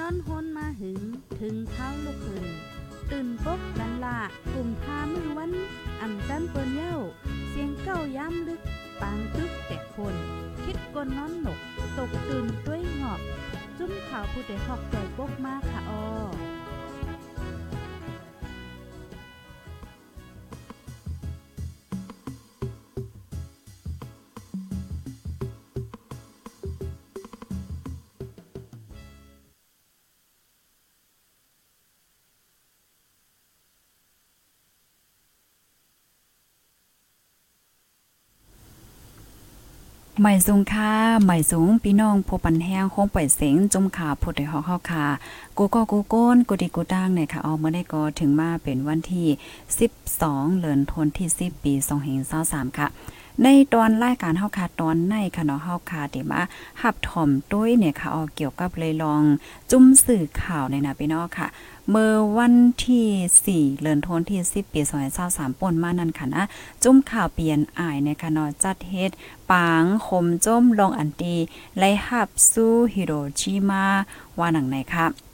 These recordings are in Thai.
นอนฮนมาหึง ถึงเท้าลูกหึงตื่นปกกันละกลุ่มทามือวันอ่ำจันเปิ้นเย้า เสียงเก้าย้ำลึก ปางตึกแต่คน คิดกนนอนหนก ตกตื่นด้วยหงอบ จุ้มข่าวผู้ใดหอกใจปกมากค่ะออ หม่สูงค่ะใหม่สูงพี่น้องผู้ปันแห้งคงปล่อยเสียงจมขาผู้ใดฮอกเฮาค่ะกูก็กูโก้นกูดีกูตั้งเนี่ยค่ะเอาเมื่อได้ก็ถึงมาเป็นวันที่ 12 เดือนธันวาคมที่10ปี2523ค่ะ ในตอนรายการเฮาค่ะตอนในค่ะเนาะเฮาค่ะที่มาหับถ่อมด้วยเนี่ยค่ะเอาเกี่ยวกับเลยลอง จุ้มสื่อข่าวในนะพี่น้องค่ะ เมื่อวันที่ 4เดือนธันวาคมที่ 10 ปี2023ป่นมานั่นค่ะนะจุ้มข่าวเปลี่ยนอายในคะเนาะจัดเฮ็ดปางคมจ้มลงอันตีไล่หับสู้ฮิโรชิมาว่าหนังไหนครับ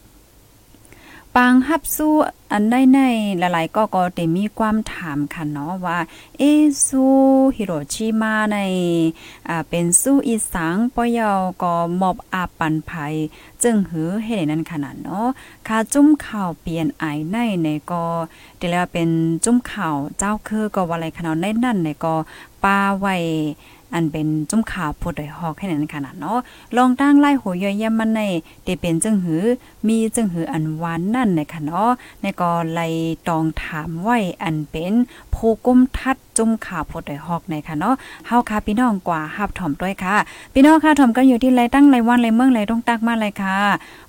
ปางฮับสู้อันได้ในหลายๆ ก็ก็เตมีความถามค่ะเนาะว่า เอสู้ฮิโรชิมาในอ่าเป็นสู้อีสังปอยาวก็มอบอาปันภัย จึงหือเฮ็ดนั้นขนาดเนาะค่าจุ้มข่าวเปลี่ยนไอในในก็เดี๋ยวเป็นจุ้มข่าวเจ้าคือก็ว่าอะไรขนาดในนั่นในก็ปาไว้ อันเป็นจุ้มข่าวผู้ใดฮอกแค่นั้นขนาดเนาะลองตั้งไล่หัวย่อยย่ำมันในเตเป็นจึงหือ มีจึงหืออันหวานนั่นในค่ะเนาะในก็ไล่ตองถามไว้อันเป็นผู้กุมทัดจุ้มข่าวผู้ใดฮอกในค่ะเนาะเฮาค่ะพี่น้องกว่าฮับถ่อมด้วยค่ะ พี่น้องค่ะถ่อมกันอยู่ที่ไรตั้งไรวันไรเมืองไรต้องตักมาเลยค่ะ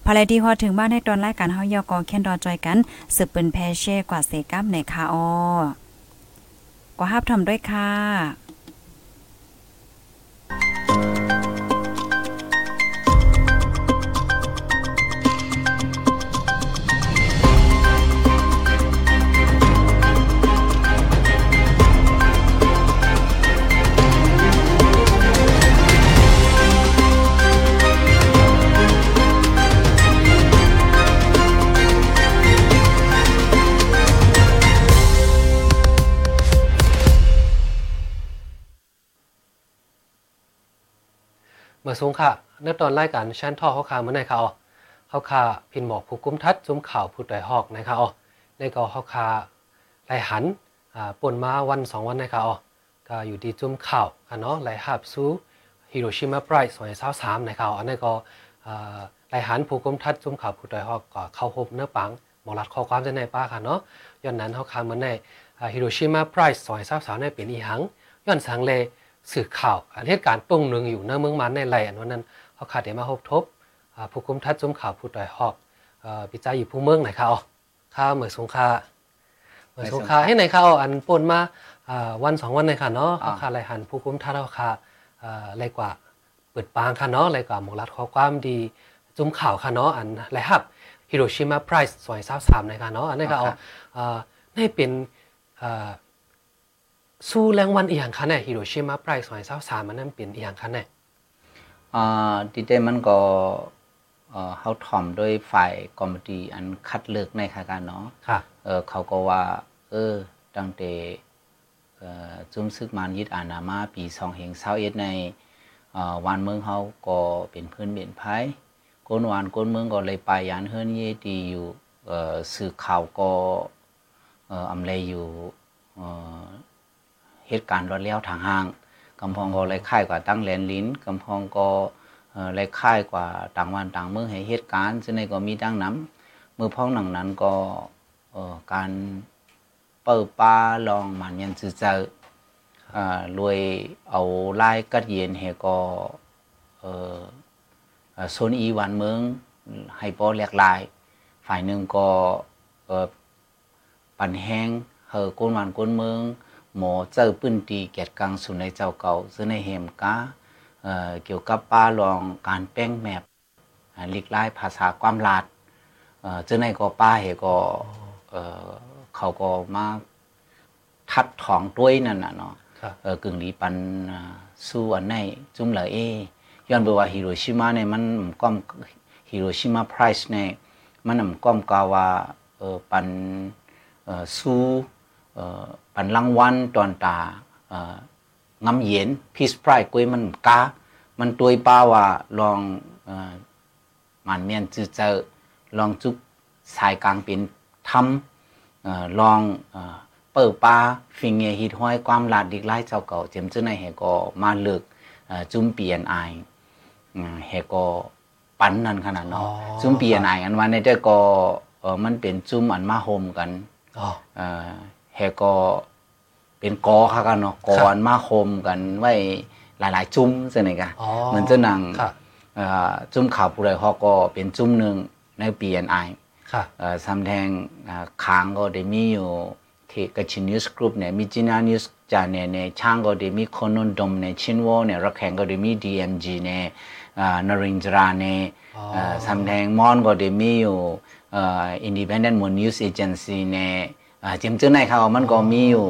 ภายที่ฮอถึงบ้านให้ตอนรายการเฮายอกอแค่นดอจอยกันสืบเป็นแพเช่กว่าเซกัมในค่ะอ้อกว่าฮับทำด้วยค่ะ you มื่อสูงค่ะเนื้อตอนรายการชั้นท่อเขาคาเมื่อไหร่ค่ะอ๋อเขาคาพินหมอกผู้กุ้มทัดจุ้มข่าวผู้ต่อยหอกนะคะอ๋อในก็เขาคาไหลหันอ่าปนมาวันสองวันนะคะอ๋อก็อยู่ที่จุ้มข่าวค่ะเนาะไหลหับสู้ฮิโรชิมาไบรท์สอยเศร้าสามนะคะอ๋อในก็ไหลหันผู้กุ้มทัดจุ้มข่าวผู้ต่อยหอกก็เข้าพบเนื้อปังหมอรัดข้อความจะในป้าค่ะเนาะย้อนนั้นเขาคาเมื่อไหร่ฮิโรชิมาไบรท์สอยเศร้าสามในเป็นอีหังย้อนสังเล สื่อข่าวอันเหตุการณ์ตรงหนึ่งอยู่ในเมืองมันในไรอันนั้นเขาขาดเดมาพบทบผู้คุมทัดจุ้มข่าวผู้ต่อยหอกปิจัยอยู่ผู้เมืองไหนเขาข้าเหมือนสงคาเหมือนสงคาให้ไหนเขาอันปนมาวันสองวันในค่ะเนาะเขาขาไรหันผู้คุมทัดเขาขาไรกว่าเปิดปางค่ะเนาะไรกว่าหมกรัดข้อความดีจุ้มข่าวค่ะเนาะอันไรฮับฮิโรชิมาไพรส์สวยสาวสามในค่ะเนาะอันนี้ก็เอาในเป็น สู้แรงวันอีหยังคันแน่ฮิโรชิมาไพรส์สอยเศร้าสามมันนั่นเป็นอีหยังคันแน่อ่าดีเดมันก็เอ่อเฮาถ่อมด้วยฝ่ายคอมมิตี้อันคัดเลือกในค่ะกันเนาะค่ะเออเขาก็ว่า เออตั้งแต่เอ่อจุมซึกมานยิดอานามาปี2021ในเอ่อวันเมืองเฮาก็เป็นพื้นเบียนภัยกนวานกนเมืองก็เลยไปยานเฮิรนเยตีอยู่เอ่อสื่อข่าวก็เอ่ออำเลอยู่เอ่อ เหตุการณ์รอดเลี้ยวทางห่างกำพองก็เลยค่ายกว่าตั้งแลนลิ้นกำพองก็เลยค่ายกว่าต่างวันต่างเมืองให้เหตุการณ์ซึ่งในก็มีดังน้ำมือพ้องหนังนั้นก็การเปิดป้าลองมันยันจื้อเจอรวยเอาไล่กัดเย็นให้ก็โซนอีวันเมืองให้ปอแหลกลาย ฝ่ายหนึ่งก็ปั่นแห้งเฮอก้นวันก้นเมือง หมอเจ้าปื้นตีเกียรติกังสุในเจ้าเก่าซึ่งในเหมกาเกี่ยวกับป้าลองการแป้งแมบลิกไล่ภาษาความลาดจึงในก็ป้าเหก็เขาก็มาทัดถองด้วยนั่นน่ะเนาะกึ่งดีปันสู้อันไหนจุ่มเหลอเอย้อนบอกว่าฮิโรชิมาเนี่ยมันก็ฮิโรชิมาไพรส์เนี่ยมันนำก้อมกาว่าเออปันเออสู้เออ ปันรางวัลตอนตาเอองำเย็นพีซไพรส์กุยมันกา มันตัวป้าว่าลองเออมันเมียนจือเจอลองจุกสายกลางเป็นทำเออลองเออเปิดป้าฟิงเงฮิตห้อยความลาดดิกไล่เจ้าเก่าเจมจื้อในเหก็มาเลิกจุ่มเปลี่ยนไอเหก็ปันนั่นขนาดเนาะจุ่มเปลี่ยนไออันวันนี้ได้ก็เออมันเป็นจุ่มอันมาโฮมกัน เออเหก็เป็นกอค่ะกันเนาะกออันมาโฮมกันไว้หลายๆ จุ่มใช่ไหมกันเหมือนจะนังจุ่มข่าวผู้ใดเขาก็เป็นจุ่มหนึ่งในเปลี่ยนไอสำแดงค้างก็ได้มีอยู่ที่กชินนิวส์กรุ๊ปเนี่ยมีจีนานิวส์จานเนี่ยเนี่ยช่างก็ได้มีคอนนดมเนี่ยชินวอเนี่ยรักแข่งก็ได้มีดีเอ็มจีเนี่ยนรินทราเนี่ยสำแดงมอนก็ได้มีอยู่อินดิเพนเดนต์มูนิวส์เอเจนซี่เนี่ย เจมจื้อในเขามันก็มีอยู่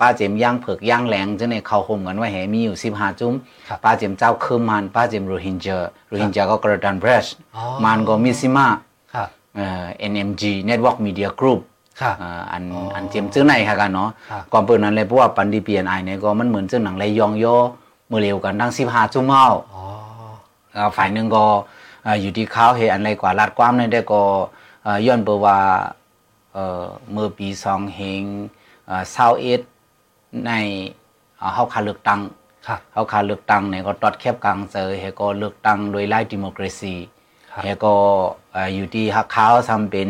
ป้าเจมย่างเผือกย่างแหลงจื้อในเขาคมกันว่าแหมีอยู่สิบห้าจุ้มป้าเจมเจ้าคืมมันป้าเจมโรฮิงเจอโรฮิงเจอก็กระดันเบรชมันก็มีซิมาเอ็นเอ็มจีเน็ตเวิร์กมีเดียกรุ๊ปอันอันเจียมจื้อในค่ะกันเนาะก่อนเปิดนั้นเลยเพราะว่าปันดีเปลี่ยนไอเนี่ยก็มันเหมือนจื้อหนังเลยยองโยมือเร็วกันทั้งสิบห้าจุ้มเอาฝ่ายหนึ่งก็อยู่ที่เขาเห็นอะไรกว่าลาดความเนี่ยได้ก็ย้อนเปว่า เมื่อปีสองเฮงเศร้าเอ็ดในเขาขาเลือกตั้งเขาขาเลือกตั้งเนี่ยก็ตอดแคบกลางเจอเฮก็เลือกตั้งโดยไล่ดิโมคราซีเฮก็อยู่ที่ฮักเขาทำเป็น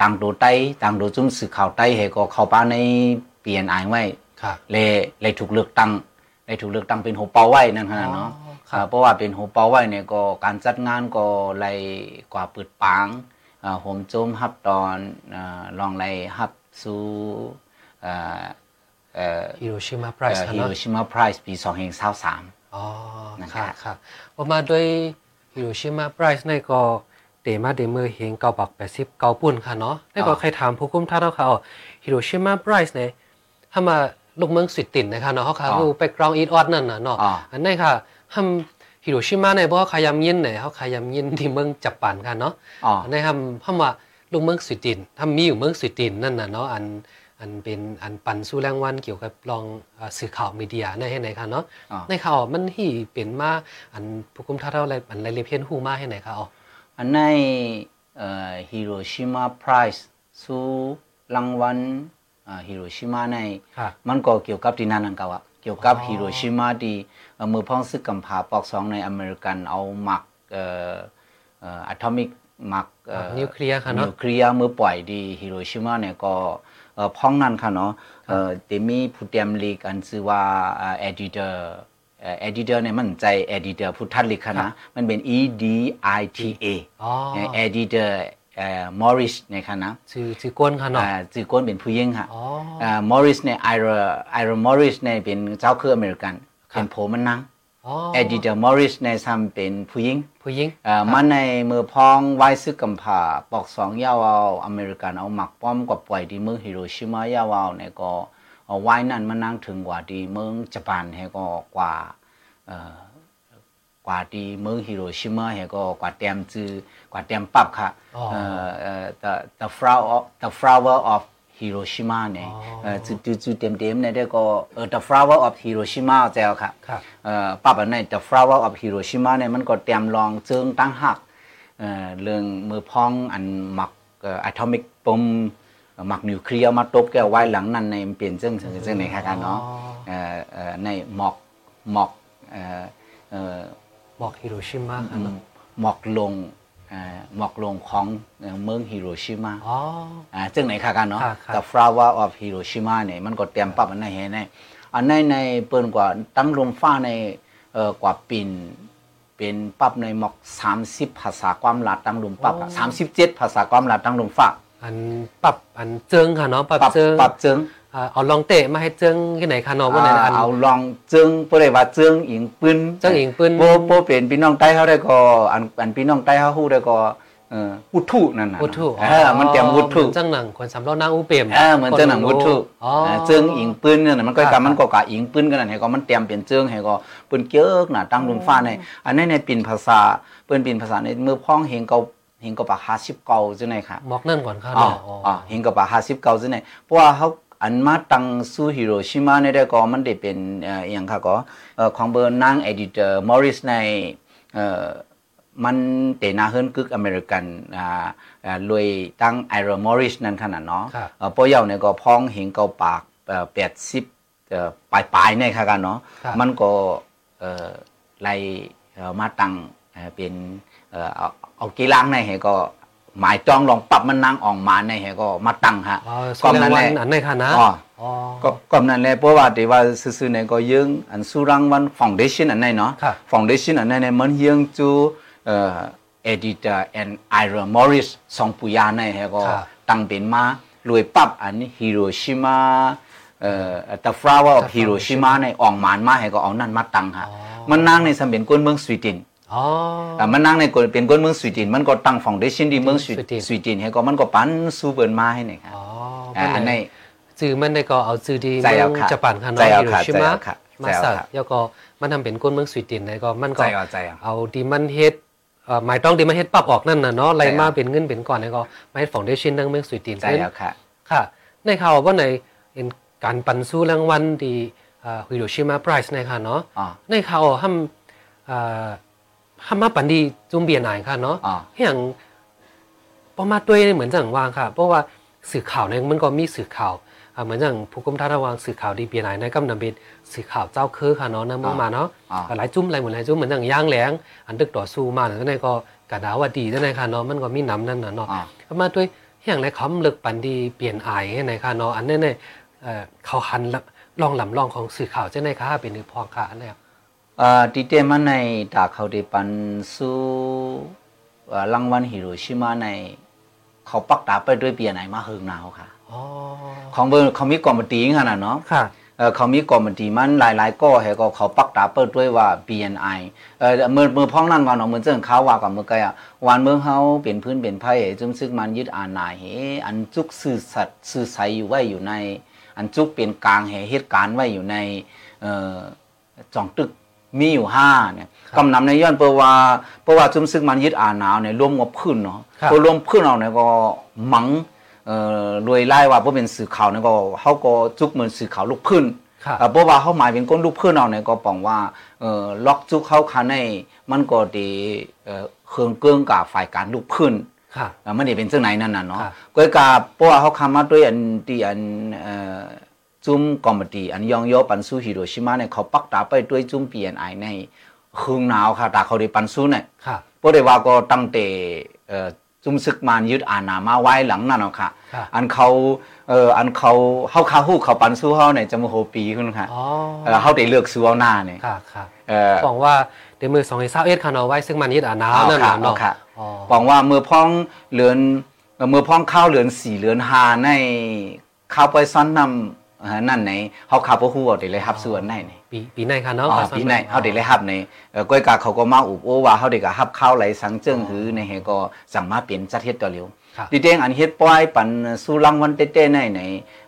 ต่างตัวใต้ต่างตัวจุ่มสื่อข่าวใต้เฮก็เข้าป้าในเปลี่ยนอายไว้เลยเลยถูกเลือกตั้งเลยถูกเลือกตั้งเป็นหัวเป้าไว้นั่นขนาดเนาะเพราะว่าเป็นหัวเป้าไว้เนี่ยก็การจัดงานก็เลยกว่าเปิดปาง ผมโจมฮับตอนลองไล่ฮับสู่ฮิโรชิมาไพรส์ฮิโรชิมาไพรส์ปีสองเองเศร้าสามอ๋อค่ะค่ะประมาณด้วยฮิโรชิมาไพรส์ในก็เดมาเดมือเฮงเกาบักแปดสิบเกาปุ่นค่ะเนาะแล้วก็ใครถามผู้คุมท่านเขาฮิโรชิมาไพรส์เนี่ยถ้ามาลูกเมืองสุดติ่นนะคะเนาะเขาค่ะคือไปกรองอีทออดนั่นน่ะเนาะอันนี้ค่ะทำ ฮิโรชิมาในบ่ขายำยินเนี่ยเขาขายำยินที่เมืองจับปันกันเนาะในทำทำว่าลูกเมืองสุดินทำมีอยู่เมืองสุดินนั่นน่ะเนาะอันอันเป็นอันปันสู้แรงวันเกี่ยวกับลองสื่อข่าวมีเดียในให้ไหนคะเนาะในข่าวมันที่เป็นมาอันผู้กุมท่าเท่าไรอันไรเรียเพียนหูมาให้ไหนคะอ๋ออันในฮิโรชิมาไพรส์สู้รางวัลฮิโรชิมาในมันก็เกี่ยวกับที่นั่นนั่นก็ว่าเกี่ยวกับฮิโรชิมาที่ มือพ้องซึกกำพาปอกสองในอเมริกันเอาหมักอะตอมิกหมักนิวเคลียร์ค่ะเนาะนิวเคลียร์มือปล่อยดีฮิโรชิมาเนี่ยก็พ้องนั่นค่ะเนาะเดมีผู้เตรียมลีกอันชื่อว่าเอดิเตอร์เอดิเตอร์เนี่ยมันใจเอดิเตอร์ผู้ทัดลิกนะมันเป็น E D I T A เอดิเตอร์เอ่อมอริสเนี่ยค่ะนะชื่อชื่อก้นค่ะเนาะชื่อก้นเป็นผู้หญิงค่ะอ่ามอริสเนี่ยไอรไอรมอริสเนี่ยเป็นเจ้าคืออเมริกัน เป็นโผมันนังเอดิเตอร์มอริสในซ้ำเป็นผู้หญิงผู้หญิงอ่ามันในเมื่อพ้องไว้ซึกกำผาปอกสองยาวเอาอเมริกันเอาหมักป้อมกับปล่อยที่เมืองฮิโรชิมายาวเอาเนี่ยก็ไว้นั่นมันนั่งถึงกว่าที่เมืองญี่ปุ่นให้ก็กว่าเอ่อกว่าที่เมืองฮิโรชิมาให้ก็กว่าเตรียมจือกว่าเตรียมปับค่ะเอ่อ the the flower the flower of ฮิโรชิมาเนี่ยจุดจุดเต็มเต็มเนี่ยได้ก็เออ the flower of Hiroshima เจ้าค่ะเอ่อปั๊บอันนี้ the flower of Hiroshima เนี่ยมันก็เตรียมลองเจิงตั้งหักเอ่อเรื่องมือพองอันหมักอะตอมิกปมหมักนิวเคลียร์มาตบแก้วไว้หลังนั้นในเปลี่ยนเจิงเจิงเจิงในค่ะกันเนาะเอ่อเอ่อในหมอกหมอกเอ่อเอ่อหมอกฮิโรชิมาหมอกลง หมอกลงของเมืองฮิโรชิมาอ๋อจึงไหนค่ะกันเนาะ The flower of Hiroshima เนี่ยมันก็เตรียมปั๊บอันนั้นเห็นไหมอันในในเปิ้นกว่าตั้งลมฟ้าในเอ่อกว่าปิ่นเป็นปั๊บในหมอก 30 ภาษาความลาดตั้งลมปั๊บ37 ภาษาความลาดตั้งลมฟ้าอันปรับอันเจิงค่ะเนาะปรับเจิงปรับเจิง เอาลองเตะมาให้เจิงที่ไหนคะเนาะว่าไหนอันเอาลองเจิงบ่ได้ว่าเจิงอิงปืนเจิงอิงปืนบ่บ่เป็นพี่น้องใต้เฮาได้ก็อันอันพี่น้องใต้เฮาฮู้ได้ก็เออวุถุนั่นน่ะวุฒุเออมันเตรียมวุถุเหมือนจังหนังคนสำล้อนางอุเปมเออเหมือนเจ้าหนังวุถุอ๋อเออเจิงอิงปืนเนี่ยน่ะมันก็ครักะบมันก็กะอิงปืนกันนั่นให้ก็มันเตรียมเป็นเจิงให้ก็ปืนเกี้ยกน่ะตั้งลุนฟ้าในอันนี้ในปิ่นภาษาปืนปิ่นภาษาในมือพ้องเฮงเกาเฮงก็ปาก50เกาจังได๋ค่ะมอกนั่นก่อนค่ะอ๋อเนาะอ๋ออ๋อเฮงก็ปาก50เกาจังได๋เพราะว่าเขา อันมาตั้งสู่ฮิโรชิมาเนี่ยได้ก็มันได้เป็นเอ่ออหยังค่ะก็เอ่อของเบอร์นางเอดิเตอร์มอริสในเอ่อมันเตนาเฮิรนกึกอเมริกันอ่าอ่าลวยตั้งไอรอมอริสนั่นขนาดเนาะครับเอ่อปอเยาเนี่ยก็พ้องเห็นเกาปากแปดสิบปลายปลายๆเนี่ยค่ะกันเนาะครับมันก็เอ่อไล่เอ่อมาตั้งเอ่อเป็นเอ่อเอาเอากีฬางในเหก็ หมายจองลองปรับมันนางออกมาในเหก็มาตั้งฮะอ๋อสุก็รางนั่นวัแหลละอันไหนค่ะนะอ๋ออ๋อก็ก็นั่นแหละเพราะว่าที่ว่าซื่อๆเนี่ยก็ยังอันสุรางวัลฟาวเดชั่นอันไหนเนาะครับฟาวเดชั่นอันไหนเนี่ยมันยังจูเอ่อ editor and Ira Morris สองปุยาในเฮก็ครับตั้งเป็นมารวยปั๊บอันนี้ฮิโรชิมาเอ่อ the flower of The Hiroshima ในออกมานมาเฮก็เอานั่นมาตั้งฮะอ๋อมันนั่งในสมเป็นก้นเมืองสวีเดนอ๋ออะ มันนั่งในก้นเป็นก้นเมืองสวีเดนมันก็ตั้งฟาวเดชั่นที่เมืองสวีสวีเดนสวีเดนเฮก็มันก็ปั้นซูเปิลมาให้เนี่ยครับอ๋ออะอันไหนจื่อมันได้ก็เอาจื่อดีใจเมืเอาองค่ะญี่ปุ่นค่ะใจเนาะเอาฮิโรค่ะชิใจมะเอาค่ะมาใจเอาสักค่ะแล้วก็มันทำเป็นก้นเมืองสวีเดนได้ก็มันก็ใจเอาใจเอาเอาดีมันเฮ็ดเอ่อหมายต้องดีมันเฮ็ดปรับออกนั่นน่ะเนาะไล่ใช่ครับมาเป็นเงินเป็นก่อนแล้วก็มาเฮ็ดฟาวเดชั่นทั้งเมืองสวีเดนใจขึ้นเอาค่ะค่ะ ในข่าวว่าในเป็นการปันสู้รางวัลที่ฮิโรชิมาไพรส์ในค่ะเนาะอ๋อในข่าวห้า มเอ่อห้ามมาปันดีจุ่มเบียร์นายค่ะเนาะอ๋ออย่างประมาณตัวเหมือนจังวางค่ะ เพราะว่าสื่อข่าวเนี่ยมันก็มีสื่อข่าวอ่าเหมือนอย่างผู้กุมท่าระวังสื่อข่าวดีเบียร์นายในกำนำเป็นสื่อข่าวเจ้าคือค่ะเนาะนะเมื่อมาเนาะอ๋อหลายจุ่มหลายเหมือนหลายจุ่มเหมือนอย่างย่างแหลงอันดึกต่อสู้มาแล้วในก็กระดาวาดีนั่นในค่ะเนาะมันก็มีน้ำนั่นน่ะเนาะอ๋อประมาณด้วยอย่างไรคำเลึกปันดีเปลี่ยนอายในค่ะเนาะอันนี้เนี่ยเอ่อเขาหันละลองลำลองของสื่อข่าวเจ้าในค่ะเป็นหรือพองค่ะอันเนี้ ยเอ่อที่เตมันในตาเขาได้ปันสู้เอ่อรางวัลฮิโรชิมาในเขาปักตาไปด้วยเบียร์ไหนมาเฮิงหนาวค่ะอ๋อของเบอร์เขามีกอมตีขนาดเนาะค่ะเอ่อเขามีกอมตีมันหลาย ๆ ก็ให้ก็เขาปักตาเปิดด้วยว่า BNI เอ่อเมื่อเมื่อพ้องนั่นก่อนเนาะเหมือนเจ้าเขาว่ากับเมื่อกี้อะวันเมืองเฮาเป็นพื้นเป็นไผ่จุมซึกมันยึดอาณาเฮอันจุกสื่อสัตว์สื่อใสอยู่ไว้อยู่ใน อันจุกเป็นกลางแห่เหตุการณ์ไว้อยู่ในเอ่อจองตึก มีอยู่ห้าเนี่ยกำนำในย้อนเปราะว่าเปราะว่าจุมซึกมันยึดอาณาเนี่ยรวมงบพื้นเนาะครับพอรวมพื้นเอาเนี่ยก็มังเอ่อรวยไล่ว่าเพราะเป็นสื่อข่าวเนี่ยก็เขาก็จุกเหมือนสื่อข่าวลูกพื้นครับเอ่อเพราะว่าเขาหมายเป็นก้นลูกเพื่อนเราเนี่ยก็ปองว่าเอ่อล็อกจุกเขาคันในมันก็ดีเอ่อเครื่องเกื้องกับฝ่ายการลูกเพื่อนค่ะเอ่อมันได้เป็นจังไหนนั่นน่ะเนาะครับก็กาเพราะว่าเขาคำมาด้วยอันที่อันเอ่อ จุ่มกอมตีอันยองโยปันซูฮิโรชิมาเนี่ยเขาปักตาไปด้วยจุ่มเปลี่ยนไอในเครื่องหนาวค่ะตาเขาได้ปันซูเนี่ยค่ะเพราะได้ว่าก็ตั้งแต่เอ่อจุ่มศึกมานยึดอาณามาไว้หลังนั่นเนาะค่ะครับอันเขาเอ่ออันเขาเฮาคาฮู้เขาปันสู้เฮาเนี่ยจะมาโหปีขึ้นค่ะอ๋อเอ่อเขาได้เลือกสู้เอาหน้าเนี่ยค่ะค่ะเอ่อบอกว่าเดี๋ยวมือสองในเศร้าเอ็ดค่ะเนาะไว้ซึ่งมันยึดอ่านาเอานั่นค่ะน่ะเนาะเอาค่ะอ๋อบอกว่ามือพ้องเหลือนเอ่อมือพ้องข้าวเหลือนสี่เหลือนหาในข้าวไปซ้อนนำเอ่อ นั่นไหนเฮาข้าวบ่ฮู้ว่าได้เลยรับส่วนไหนนี่ปีปีในค่ะเนาะอ๋อค่ะปีไหนเฮาได้เลยรับในเอ่อก้อยกาเขาก็มาอุบโอว่าเฮาได้ก็รับข้าวไหลสังเจิ้งหือในเฮก็สั่งมาเป็นจัดเฮ็ดต่อเร็วครับดิเด้งอันเฮ็ดปล่อยปันสู่รางวัลเต้ๆในใน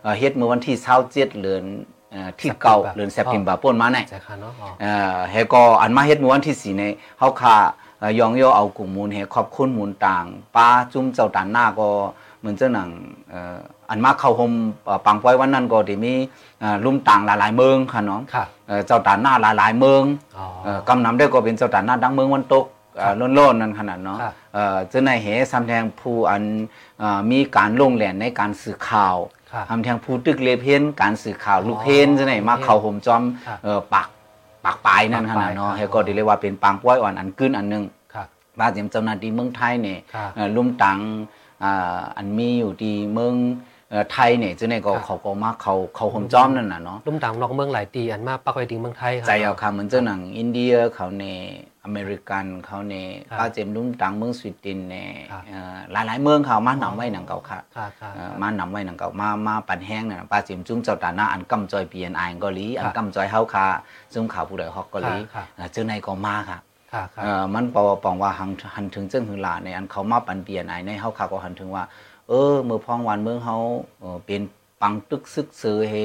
เอ่อเฮ็ดเมื่อวันที่27เดือนเอ่อที่เก้าเดือนเซปเทมเบอร์ป่นมาในใช่ค่ะเนาะอ๋อเอ่อเฮก็อันมาเฮ็ดเมื่อวันที่สี่ในเฮาค่าเอ่อยองโยเอากลุ่มมูลเฮขอบคุณมูลต่างป้าจุ้มเจ้าตานหน้าก็ เหมือนเจ้าหนังเอ่ออันมาเข้าห่มเอ่อปังปอยวันนั้นก็ได้มีเอ่อลุ่มต่างหลายๆเมืองค่ะเนาะค่ะเอ่อเจ้าตานหน้าหลายๆเมืองอ๋อเอ่อกำนำได้ก็เป็นเจ้าตานหน้าดังเมืองวันตกเอ่อล้นๆนั่นขนาดเนาะครับเอ่อเจ้าในายเหซ้ำแทงผู้อันเอ่อมีการลงแหลนในการสื่อข่าวครับทำแทงผู้ตึกเลเพนการสื่อข่าวลูกเพนอ๋อเจ้าไหนมาลูกเพนเข้าห่มจอมครับเอ่อปากปากปลายนั่นขนาดเนาะปากปลายให้ก็ได้เรียกว่าเป็นปางป้อยอ่อนอันกึ้นอันหนึงค่ะว่าเจียมเจ้าหน้าที่เมืองไทยเนี่ยครับเอ่อลุ่มตัง อ่าอันมีอยู่ที่เมืองเอ่อไทยเนี่ยเจ้าไหนก็ครับเขาก็มาเขาเขาห่มจอมนั่นน่ะเนาะลุ่มต่างนอกเมืองหลายตีอันมาปักไว้ดีเมืองไทยค่ะใจเอาค่ะเหมือนเจ้าหนังอินเดียเขาเนี่ยอเมริกันเขาเนี่ยครับป้าเจมลุ่มตังเมืองสวีเดนเนี่ยครับเอ่อหลายๆเมืองเขามาหนำไว้หนังเก่าค่ะค่ะค่ะเอ่อมานำไว้หนังเก่ามามาปั่นแห้งน่ะป้าเจมจุ้มเจ้าตาหน้าอันกำจอยเปลี่ยนอายก็ลีอันกำจอยเฮาค่ะจุ้มข่าวผู้ใดฮอกก็ลีค่ะเอ่อเจ้าในก็มาค่ะค่ะค่ะเอ่อ มันปอปองว่าหันหันถึงเจิ้งหือหลาในอันเขามาปันเปลี่ยนไอ้ในเฮาค่ะก็หันถึงว่า เออเมื่อพ้องวันเมืองเฮาเออเป็นปังตึกซึกเสือเฮ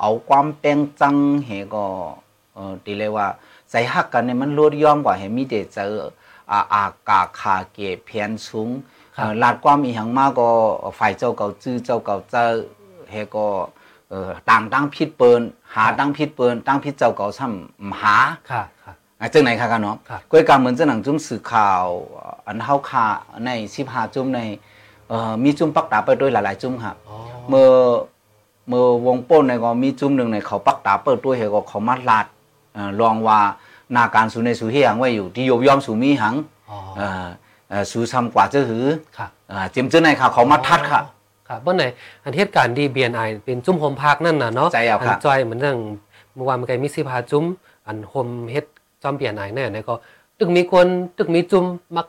เอาความแป้งจังเฮก็เออตีเลยว่าใจฮักกันเนี่ยมันลดย่อมกว่าเฮมีแต่เจออาอากาคาเกเพียนสูงครับเอ่อลาดความอีหังมากก็ฝ่ายเจ้าเก่าจื้อเจ้าเก่าเจ้าเฮก็เออต่างตั้งพิษเปิ้นหาตั้งพิษเปิ้นตั้งพิษเจ้าเก่าซ้ำหาค่ะค่ะ อะจังไหนคะกันเนาะครับก้อยการเหมือนจะหนังจุ้มสื่อข่าวอ่าอันเฮาคาในสิบห้าจุ้มในเอ่อมีจุ้มปักตาไปด้วยหลายๆจุ้มครับอ๋อเมื่อเมื่อวงโป้นในก็มีจุ้มหนึ่งในเขาปักตาเปิดด้วยเหก็เขามัดลาดเอ่อลองว่าหนาการสูในสูเฮียงไว้อยู่ที่โยบย่อมสูมีหังอ๋อเอ่อเอ่อสูซ้ำกว่าเจ้าหือค่ะเอ่อเจิมเจ้าในค่ะเขามาทัดค่ะค่ะเมื่อไหนอันเหตุการณ์ดีเบียนไอเป็นจุ้มโฮมพาร์คนั่นน่ะเนาะใจเอาครับนจอยเหมือนเรื่องเมื่อวานมันก็มีสิพาจุ้มอันโฮมเฮ็ด จอมเบียนไอเนี่ยเนี่ยก็ตึกมีคนตึกมีจุ้มมัก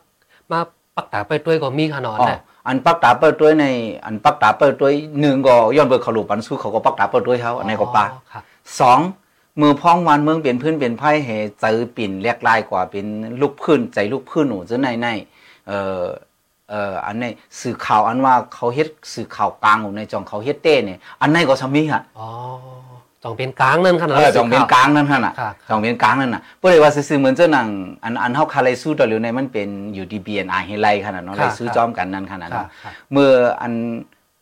มาปักตาไปด้วยก็มีขนาดอ๋อน่ะอันปักตาเปิดด้วยในอันปักตาเปิดด้วยหนึ่งก็ย้อนเบิกเขาหลุปันสู้เขาก็ปักตาเปิดด้วยเขาอันนี้ก็ปาอ๋อค่ะสองมือพ้องวันเมืองเปลี่ยนพื้นเปลี่ยนไพ่เหเจอปิ่นเรียกลายกว่าเป็นลูกพื้นใจลูกพื้นหนูจะในในเอ่อเอ่ออันนี้สื่อข่าวอันว่าเขาเฮ็ดสื่อข่าวกลางอยู่ในจองเขาเฮ็ดเต้เนี่ยอันไหนก็สมีฮะอ๋อ จองเป็นกลางนั่นขนาดเออจองเป็นกลางนั่นฮะน่ะค่ะจองเป็นกลางนั่นน่ะเพื่อเลยว่าซื่อๆเหมือนเจ้าหนังอันอันเฮาคาไลสู้ต่อหรือในมันเป็นอยู่ดี BNI ให้ไล่ขนาดเนาะไล่ซื้อจอมกันนั่นขนาดค่ะเนาะค่ะเมื่ออัน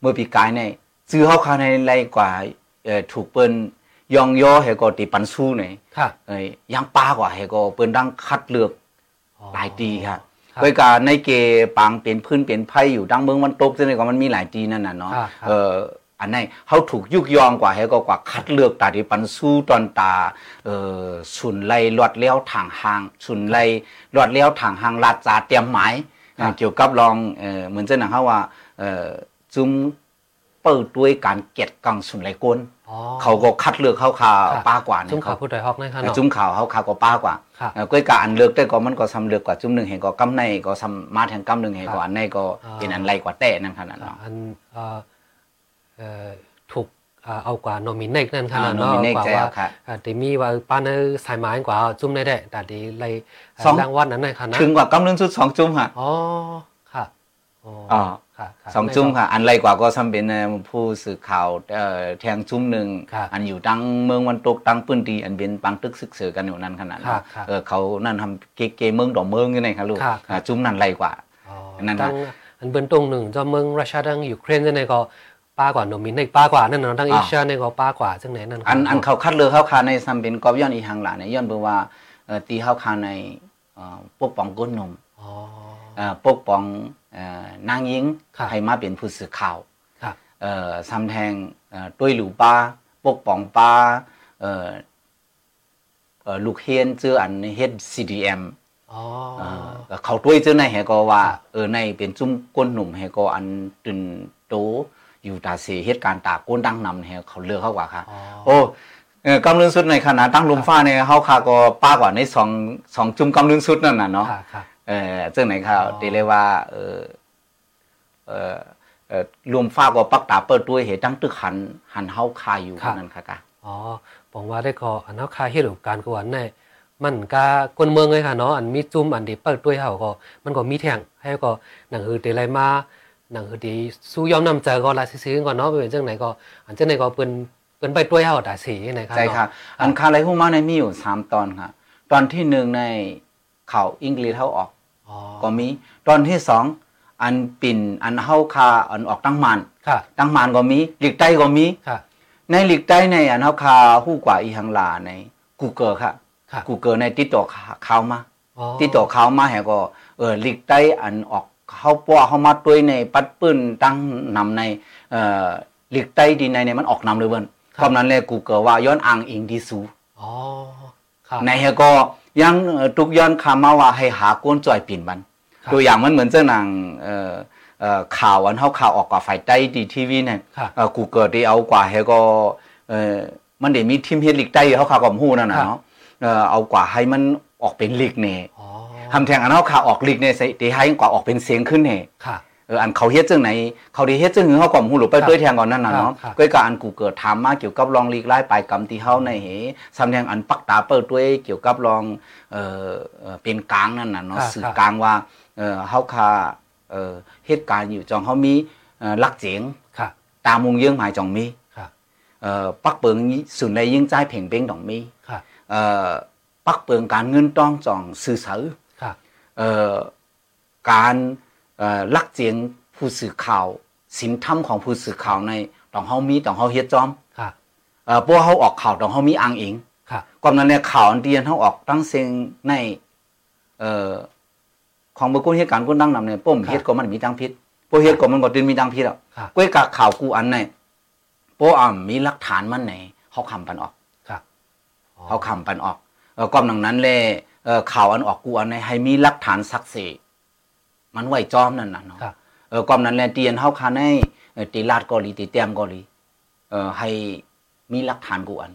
เมื่อปีกายเนี่ยซื้อเฮาคาในไล่กว่าเอ่อถูกเปิ้นยองย่อให้ก็ติปันสู้เนี่ยค่ะเอ้ยยังป้ากว่าให้ก็เปิ้นดังคัดเลือกอ๋อหลายตีครับครับโดยการในเกปังเป็นพื้นเป็นไพ่อยู่ดังเมืองมันตกซึ่งในก็มันมีหลายตีนั่นน่ะเนาะครับครับเออ อันไหนเขาถูกยุกยองกว่าให้ก็กว่าคัดเลือกตาที่ปันสู้ตอนตาเออสุนไล่ลอดเลี้ยวทางหางสุนไล่ลอดเลี้ยวทางหางลาดจาเตรียมหมายครับเกี่ยวกับลองเออเหมือนเจ้าหนังเขาว่าเออจุ้มเปิดด้วยการเก็ดกังสุนไล่ก้นอ๋อเขาก็คัดเลือกเขาคาครับป้ากว่าเนี่จุ้มยขาวเขาผู้ใดฮอกนั่นค่ะเนาะจุ้มข่าวเขาข่าวก็ป้ากว่าครับเอ่อก้อยกาอันเลือกได้ก็มันก็ซ้ำเลือกกว่าจุ้มหนึ่งเห็นก็กำในก็ซ้ำมาแทงกำหนึ่งเห็นก็อันในก็อ่าเป็นอันไรกว่าแต่นั่นขนาดครับเนาะอันเอ่อเอ่อ ถูกอ่าเอากว่าโนมิเนกนั่นขนาดอ่าเนาะ nominate กว่าใจว่าเอาค่ะอ่าแต่มีว่าป้าเนอสายไม้กว่าจุ่มได้ได้แต่ดีไรสองรางวัลนั้นในขนาดถึงกว่ากำหนึ่งสุดสองจุ้มค่ะอ๋อค่ะอ๋ออ๋อค่ะค่ะสองจุ้มค่ะ อันไรกว่าก็ซ้ำเป็นเอ่อผู้สื่อข่าวเอ่อแทงจุ้มหนึ่งครับอันอยู่ตั้งเมืองวันตกตั้งปื้นดีอันเป็นปังตึกศึกเสือกันอยู่นั่นขนาดครัเนาะบครับเออเขานั่นทำเกเกเมืองดอกเมืองยังไงครับลูกครับครับอ่าจุ้มนั่นไรกว่าอ๋อนั่นตั้น่ะงอันเบิ้นตรงหนึ่งเจ้าเมืองรัสเซียตั้งยูเครนจังไหนก็ ป้ากว่าโนมิเนกป้ากว่านั่นเนาะตั้งเอเชียนี่ก็ป้ากว่าจังไหนนั่นอันอันเขาคัดเลือกเขาคาในซ้ำเป็นกอบย้อนอีหังหลานในย้อนเบอว่าเอ่อตีเขาคาในเอ่อปกป้องก้นนมอ๋อเอ่อปกป้องเอ่อนางหญิงครับให้มาเป็นผู้สื่อข่าวครับเอ่อซ้ำแทงเอ่อด้วยหลูป้าปกป้องป้าเอ่อเอ่อลูกเฮียนเจออันเฮ็ด CDM อ๋อเอ่อเขาด้วยเจอในแหก็ว่าครับเออในเป็นจุ้มก้นหนุ่มแหก็อันตึนโต อยู่ตาเสียเหตุการณ์ตาก้นดังนำแหเขาเลือกเขากว่าค่ะอ๋อโอ้เออกำลังสุดในขณะตั้งลมฟ้าเนี่ยเฮาคาก็ป้ากว่าในสองสองจุ่มกำลังสุดนั่นน่ะเนาะค่ะค่ะเออเจ้าไหนครับอ๋อตีเลยว่าเออเออเออลมฟ้าก็ปักตาเปิดด้วยเหตุตั้งตึกหันหันเฮาคาอยู่นั่นค่ะกะอ๋อผมว่าได้ก็อันเนาะค่าเฮ็ดอุปการกวนแน่มันก็คนเมืองเลยค่ะเนาะอันมีจุ่มอันที่เปิดด้วยเฮาก็มันก็มีแท่งให้ก็หนังหือเตไรมา หนังหือดีสู้ยอมนำเจอก็ลาซื้อๆก่อนเนาะเป็นจังไหนก็อันจังไหนก็เปิ้นเปิ้นไปด้วยเฮาตาสีนะครับใช่ค่ะอันคาไรฮู้มาในมีอยู่สามตอนค่ะ ตอนที่หนึ่งในข่าวอังกฤษเฮาออกอ๋อก็มีตอนที่สองอันปิ่นอันเฮาคาอันออกตั้งมันค่ะตั้งมันก็มีหลีกใต้ก็มีค่ะ ในหลีกใต้ในอันเฮาคาฮู้กว่าอีหังลาใน Google ค่ะค่ะ Google ในติดต่อข่าวมาอ๋อติดต่อข่าวมาแหก็เออหลีกใต้อันออก เข้าป้อเข้ามาด้วยในปัดปื้นตั้งนำในเอ่อหลีกใต้ดีในในมันออกนำเลยเบิ่นเพราะนั้นเลย Google ว่าย้อนอ้างอิงดีสูอ๋อค่ะในแหก็ยังเอ่อทุกย้อนคำมาว่าให้หาก้นจ่อยปิ่นมันครับตัวอย่างมันเหมือนเจ้าหนังเอ่อเอ่อข่าวอันเฮาข่าวออกกับฝ่ายใต้ดีทีวีเนี่ยค่ะเอ่อ Google ที่เอากว่าให้ก็เอ่อมันได้มีทีมเฮ็ดลีกใต้เขาข่าวกับฮู้นั่นน่ะครับเนาะเอ่อเอากว่าให้มันออกเป็นลีกเนี่ยอ๋อ ทำแทงอันเฮาข่าวออกลีกเนี่ยสิที่ให้กว่าออกเป็นเสียงขึ้นเนี่ยค่ะเออันเขาเฮ็ดจังไหนเขาได้เฮ็ดจังหือเฮาก็ฮู้หลไปด้วยแทงก่อนนั่นน่ะเนาะก็ก็อันกูเกิดถามมาเกี่ยวกับรองลีกไล่ปลายกรรมที่เฮาในเหสำแดงอันปักตาเปิดด้วยเกี่ยวกับรองเอ่อเป็นกลางนั่นน่ะเนาะสื่อกลางว่าเอ่อเฮาคาเอ่อเหตุการณ์อยู่จองเฮามีเอ่อลักเจียงตามุงเยื่องหมายจองมีเอ่อปักเปิงสุนใดยิ่งใจเพ่งเป้งดองมีเอ่อปักเปิงการเงินต้องจองสื่อสือเอ่อ การลักเจียงผู้สื่อข่าวสินธรรมของผู้สื่อข่าวในต้องเฮามีต้องเฮาเฮ็ดจอมเอ่อพวกเฮาออกข่าวต้องเฮามีอ้างอิงความนั้นเนี่ยข่าวอันเดียนเฮาออกตั้งเสียงในเอ่อของบุคคลเหตุการณ์คนดังนำเนี่ยป้มเฮ็ดก็มันมีตังพิษพวกเฮ็ดก็มันก็ดินมีตังพิษอะก้วยกะข่าวกูอันไหนพวกอ่ามีหลักฐานมันไหนเฮาคำปันออกเฮาคำปันออกเอ่อความดังนั้นแลเอ่อ ข่าวอันออกกูอันไหนให้มีหลักฐานศักดิ์สิทธิ์มันไหวจอมนั่นน่ะเนาะเออความนั้นแลเตียนเฮาคาในตีลาดกอลีตีเตียมกอลีเอ่อให้มีหลักฐานกูอัน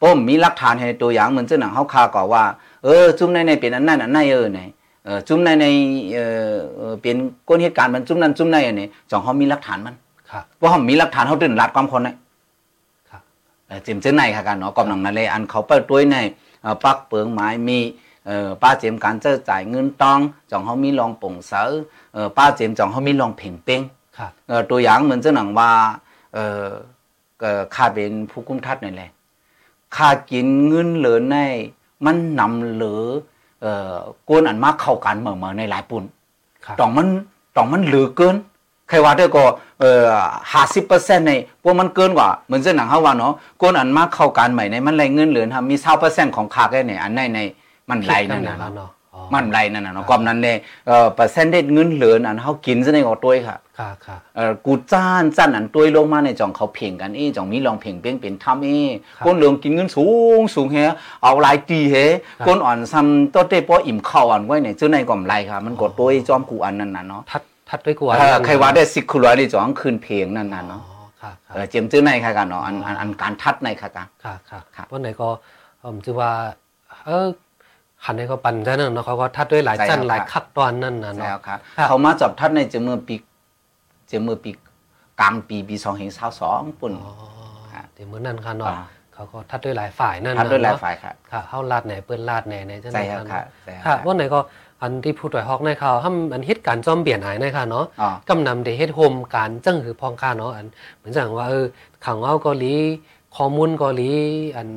ป้มมีหลักฐานให้ตัวอย่างเหมือนเจ้าหนังเฮาคาก็ว่า เออ จุ่มในในเป็นอันนั้นอันนั้นเออไหนเออจุ่มในในเออเป็นก้นเหตุการณ์มันจุ่มนั้นจุ่มในอันนี้จ่องเฮามีหลักฐานมันเพราะเฮามีหลักฐานเฮาตื่นลาดความคนได้เออจิมเจ้าในค่ะกันเนาะกำลังนั่นเลยอันเขาเปิดตัวในปักเปิงไม้มี เออป้าเจมการเจอจ่ายเงินตองจ่องเขามีลองป่งเสอเออป้าเจมจ่องเขามีลองเพ่งเป้งเออตัวอย่างเหมือนเจ้าหนังว่าเออข้าเป็นผู้กุมทัดนี่แหละข้ากินเงินเหลือในมันนำเหลือเอ่อกวนอันมากเข้ากันเหมือนในหลายปุ่นต้องมันต้องมันเหลือเกินใครว่าได้ก็เอ่อห้าสิบเปอร์เซ็นต์ในพวกมันเกินกว่าเหมือนเจ้าหนังเขาว่าเนาะกวนอันมากเข้ากันใหม่ในมันไรเงินเหลือทำมีเศร้าเปอร์เซ็นต์ของข้าแค่ไหนอันในใน มันไรนั่นนะเนาะมันไรนั่นนะเนาะความนั้นเนี่ยเอ่อเปอร์เซ็นต์เด็ดเงินเหลืออันเขากินซะในก็ตัวค่ะค่ะค่ะเอ่อกูจ้านจ้านอันตัวลงมาในจ่องเขาเพ่งกันเอ้จ่องมีลองเพ่งเป้งเป็นทำเอ้คนเหลืองกินเงินสูงสูงเฮเอาหลายตีเฮคนอ่อนซ้ำตัวเต้ป้ออิ่มข้าวอันไว้เนี่ยเจ้าในก็มไรค่ะ มันกดตัวจอมกูอันนั่นน่ะเนาะทัดทัดด้วยกูอันใครว่าได้สิคุลาได้จ่องคืนเพลงนั่นน่ะเนาะเออเจียมเจ้าในค่ะกันเนาะอันอันการทัดในค่ะกันค่ะค่ะเพราะไหนก็ผมจะว่าเออ ขันในเขาปั่นจะนั่นเนาะเขาก็ทัดด้วยหลายจันหลายคักตอนนั่นนะเนาะครับเขามาจับทัดในจมือปีจมือปีกลางปีปีสองเห็นเศร้าสองปุ่นเดี๋ยวเมื่อนั่นค่ะเนาะเขาก็ทัดด้วยหลายฝ่ายนั่นทัดด้วยหลายฝ่ายค่ะค่ะเข้าลาดไหนเปิ้นลาดไหนในจังหวัดค่ะค่ะว่าไหนก็อันที่ผู้ต่อยฮอกในเขาทำอันเฮ็ดการจอมเปลี่ยนหายในค่ะเนาะกำนำเดเฮ็ดโฮมการจังคือพองค่าเนาะอันเหมือนจังว่าเออขังเอาเกาหลีข้อมูลเกาหลีอัน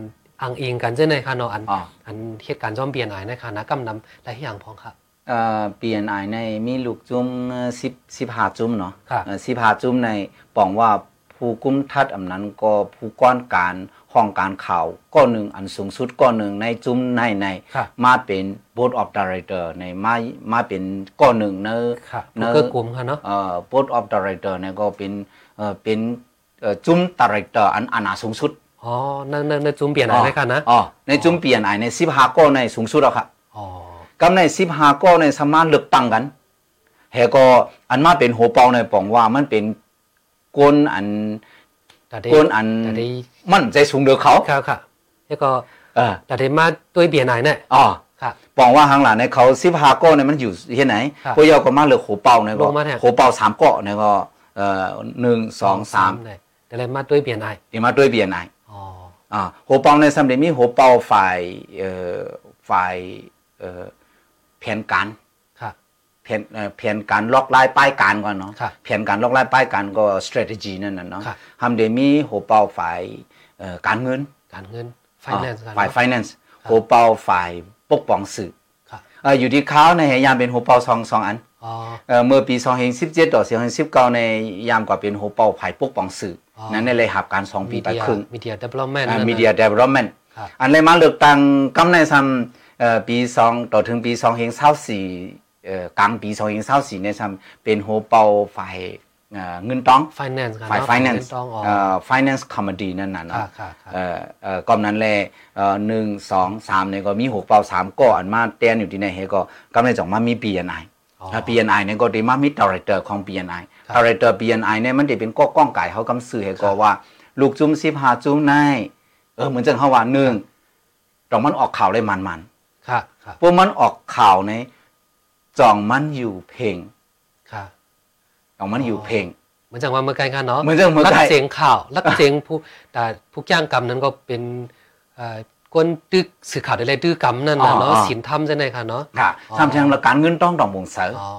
อังอิงกันเจ้าในค่ะเนาะอันอันเหตุการณ์จอมเปลี่ยนหายในค่ะนะกำนำหลายอย่างพองค่ะเอ่อเปลี่ยนไอในมีลูกจุ้มสิบสิบห้าจุ้มเนาะสิบห้าจุ้มในปองว่าผู้กุมทัดอำนั้นก็ผู้ก้อนการห้องการข่าวก้อนหนึ่งอันสูงสุดก้อนหนึ่งในจุ้มในในมาเป็น board of director ในมามาเป็นก้อนหนึ่งเนอะเนอะกลุ่มค่ะเนาะเอ่อ board of director เนี่ยก็เป็นเอ่อเป็นจุ้ม director อันอันาสูงสุด อ๋อในในในจุ้มเปลี่ยนอะไรกันนะอ๋อในจุ้มเปลี่ยนไอในสิบห้าก้อนในสูงสุดแล้วครับอ๋อกำในสิบห้าก้อนในสามารถเลือกตั้งกันเฮก็อันมาเป็นหัวเปาในปองว่ามันเป็นกวนอันกวนอันมันใจสูงเดือเขาครับครับแล้วก็เออแต่เดมาตัวเปลี่ยนไหนเนี่ยอ๋อครับปองว่าข้างหลังในเขาสิบห้าก้อนในมันอยู่ที่ไหนพวกเยาก็มาเหลือหัวเปาในก็หัวเปาสามก้อนในก็เอ่อหนึ่งสองสามแต่เลยมาตัวเปลี่ยนไหนเดี๋ยวมาตัวเปลี่ยนไหน อ๋ออ่าหัวเปาในสำเร็จมีหัวเปาฝ่ายเอ่อฝ่ายเอ่อแผนการแผนแผนการล็อกไล่ป้ายการก่อนเนาะแผนการล็อกไล่ป้ายการก็ strategy นั่นน่ะเนาะทำเดมีหัวเป้าฝ่ายการเงิน การเงิน finance ฝ่าย finance หัวเป้าฝ่ายปกป้องสื่ออยู่ที่เขาในยามเป็นหัวเป้าสองสองอัน เมื่อปี 2017 ต่อ 2019 ในยามก็เป็นหัวเป้าฝ่ายปกป้องสื่อ นั้นในเลยหับการสองปีไปครึ่ง media development media development อันเลยมาเลือกตั้งกำในซ้ำปีสองต่อถึงปี 2024กลางปี 2024เนี่ยซ้ำเป็นหัวเป่าฝ่ายเงินต้อง finance ฝ่าย finance finance comedy นั่นน่ะเนาะก็นั้นแหละหนึ่งสองสามเนี่ยก็มีหัวเป่าสามก็อันมาเต้นอยู่ที่ไหนเฮก็กำลังจะมามี BNI BNI เนี่ยก็ได้มามี director ของ BNI director BNI เนี่ยมันจะเป็นก็ก้องไก่เขากำสื่อให้ก็ว่า ลูกจุ้มสิบหาจุ้มในเออเหมือนจังเขาว่าหนึ่งต้องมันออกข่าวเลยมันๆครับพวกมันออกข่าวในจ่องมันอยู่เพ่งค่ะต้ของมันอยู่เพลงเหมือนจังว่าเมื่อไกลกันเนาะเหมือนจังเมื่อไกลรักเสียงข่าวรักเสียงผู้แต่ผู้จ้างกรรมนั้นก็เป็น เอ่อกวนตึกสื่อข่าวได้เลยดื้อกรรมนั่นนะเนาะศีลธรรมใช่ไหมคะเนาะค่ะอ๋อทำแทงละการเงินต้องดอกมงเสออ๋อ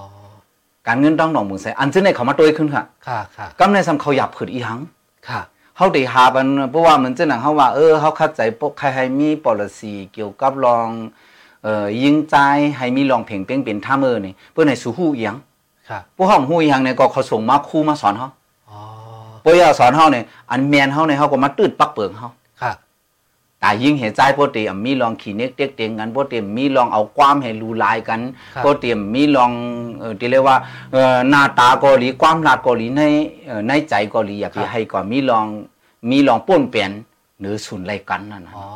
การเงินต้องดอกมงเสออันซึ่งในเขามาตัวขึ้นค่ะ ค่ะค่ะกำในสำเขาหยับผืดอีหังค่ะเขาได้หาบันเพราะว่ามันจะหนังเขาว่าเออเขาเข้าใจปกใครให้มี policy เกี่ยวกับรองเอ่อยิงใจให้มีรองเพ่งเป้งเป็นท่ามือนี่เพื่อในสู่หูอีหยังค่ะพวกเขาหูอีหยังเนี่ยก็เขาส่งมาครูมาสอนเขาอ๋อปอยาสอนเขาเนี่ยอันแมนเขาเนี่ยเขาก็มาตื้ดปักเปิงเขาค่ะ แต่ยิ่งเห็นใจปกติอะมีลองขี่เน็กเด็กเตียงกันปกติมีลองเอาความให้รู้ลายกันครับปกติมีลองเอ่อที่เรียกว่าเอ่อหน้าตาเกาหลีความลาดเกาหลีในเอ่อในใจเกาหลีอยากจะให้ก่อนมีลองมีลองป้นเปลี่ยนหรือสุนไรกันนั่นนะอ๋อ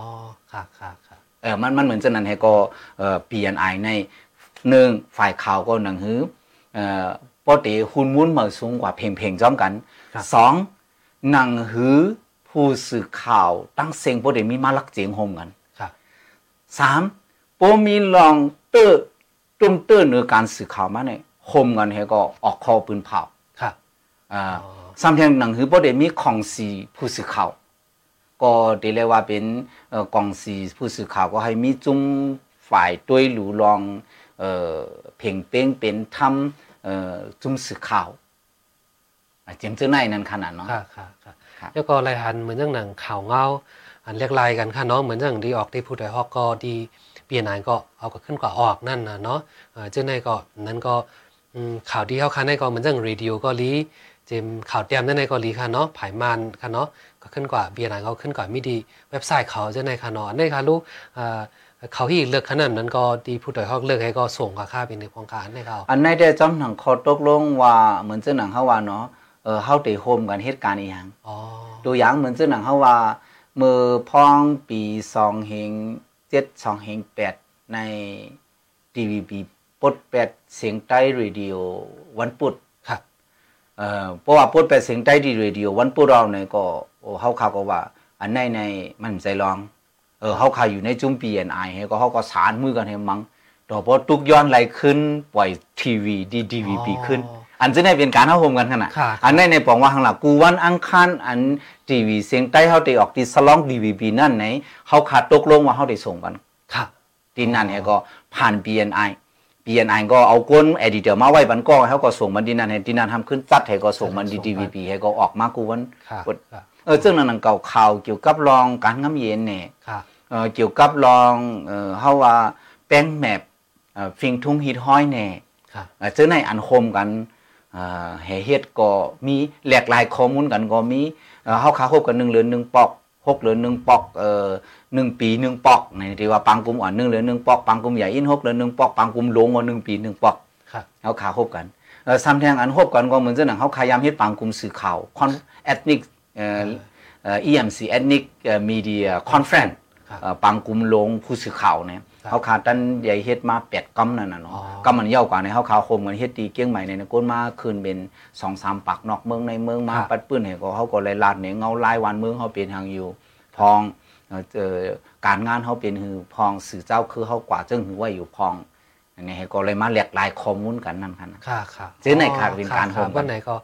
ค่ะค่ะค่ะเออมันมันเหมือนจะนั้นให้ก็เอ่อ PNI ในหนึ่งฝ่ายข่าวก็หนังหือเอ่อปกติหุ่นมุ้นเหมือสูงกว่าเพลงเพลงจ้อมกันครับสองหนังหือ ผู้สื่อข่าวตั้งเสียงปกติมีมาลักเสียงโฮมกันค่ะสามปมีลองเตอร์ตุ้มเตอร์เนื้อการสื่อข่าวมาเนี่ยโฮมกันให้ก็ออกคอปืนเผาค่ะอ่าอ๋อสามเพียงหนังหือปกติมีของสีผู้สื่อข่าวก็เรียกว่าเป็นเอ่อกองสีผู้สื่อข่าวก็ให้มีจุ้มฝ่ายด้วยหลูรองเอ่อเพ่งเป้งเป็นทำเอ่อจุ้มสื่อข่าวอะเจมเจอในนั้นขนาดเนาะค่ะค่ะค่ะครับ แล้วก็รายหันเหมือนอย่างหนังข่าวเงาอันเรียกลายกันค่ะเนาะเหมือนอย่างที่ออกที่ผู้ใดฮอกก็ดีเปลี่ยนนายก็เอาก็ขึ้นกว่าออกนั่นนะเนาะเอ่อเจ้าในก็นั้นก็อืมข่าวดีเขาค่ะในก็เหมือนอย่างรีดิโอก็ลีเจมข่าวเตรียมนั่นในก็ลีค่ะเนาะผายมันค่ะเนาะก็ขึ้นกว่าเบียร์นายเขาขึ้นกว่าไม่ดีเว็บไซต์เขาเจ้าในค่ะเนาะอันนี้ค่ะลูกเอ่อเขาที่เลือกขนาดนั้นก็ดีผู้ใดฮอกเลือกให้ก็ส่งกับค่าเป็นในโครงการให้เขาอันในได้จำหนังขอตกลงว่าเหมือนเจ้าหนังเขาว่าเนาะ เออเฮาได้โฮมกันเหตุการณ์อีหยังอ๋อตัวอย่างเหมือนเจ้าหนังเขาว่าเมื่อพ้องปีสองเฮงเจ็ดสองเฮงแปดในทีวีบีปดแปดเสียงใต้เรดิโอวันพุธค่ะเอ่อเพราะว่าปดแปดเสียงใต้ดีเรดิโอวันพุธเราเนี่ยก็โอ้เฮาข่าวก็ว่า อันในในมันใจลองเออเฮาข่าวอยู่ในจุ่มปีเอ็นไอให้ก็เฮาก็สารมือกันให้มั้งต่อพอตุกย้อนไหลขึ้น ปล่อยทีวีดีดีวีพีขึ้น อันจะได้เป็นการเฮาโฮมกันขนาดค่ะอันในในปองว่าข้างหลังกูวันอังคารอันทีวีเสียงใต้เฮาได้ออกที่สลองดีวีพีนั่นไหนเฮาขาดตกลงว่าเฮาได้ส่งกันค่ะที่นั่นเนี่ยก็ผ่าน BNI BNI ก็เอาก้นเอดิเตอร์มาไว้บันกล้องให้ก็ส่งมันที่นั่นให้ที่นั่นทำขึ้นจัดให้ก็ส่งมันดีส่งไป DVP ให้ก็ออกมากูวันค่ะกดค่ะเออซึ่งนั่นเก่าข่าวเกี่ยวกับรองการงำเย็นเนี่ยค่ะเออเกี่ยวกับรองเออเฮาว่าแป้งแมปเอ่อฟิงทุ่งฮิตห้อยเนี่ยค่ะเอ่อเจอในอันโคมกัน เอ่อให้เฮ็ดก็มีแหลกหลายข้อมูลกันก็มีเอ่อเฮาขาคบกันหนึ่งเหลือนหนึ่งปอกหกเหลือนหนึ่งปอกเอ่อหนึ่งปีหนึ่งปอกในที่ว่าปังกลุ่มอ่อนหนึ่งเหลือนหนึ่งปอกปังกลุ่มใหญ่อินหกเหลือนหนึ่งปอกปังกลุ่มหลงว่าหนึ่งปีหนึ่งปอกค่ะเฮาขาคบกันเอ่อซ้ำแทงอันคบกันก็เหมือนเจ้าหนังเฮาขายามเฮ็ดปังกลุ่มสื่อข่าวคอนเอทนิกเอ่อเอ่อ EMC Ethnic เอ่อ Media Conference ครับเอ่อปังกลุ่มลงผู้สื่อข่าวเนี่ยครับ เขาขาตันใหญ่เฮ็ดมาแปดกำนั่นน่ะเนาะอ๋อกำมันเย่ากว่าในเขาขาวโคมกันเฮ็ดตีเกี้ยงใหม่ในนะก้นมาคืนเป็นสองสามปักนอกเมืองในเมืองมาครับปัดปื้นให้ก็เขาก็เลยลาดเนี่ยเงาลายวันเมืองเขาเป็นทางอยู่พองเอ่อเอ่อการงานเขาเป็นคือพองสื่อเจ้าคือเขากว่าจึงหือว่าอยู่พองอันนี้ให้ก็เลยมาแหลกหลายข้อมูลกันนั่นค่ะนะค่ะค่ะเจ๊ไหนค่ะเป็นการค่ะโฮมกันวันไหนก็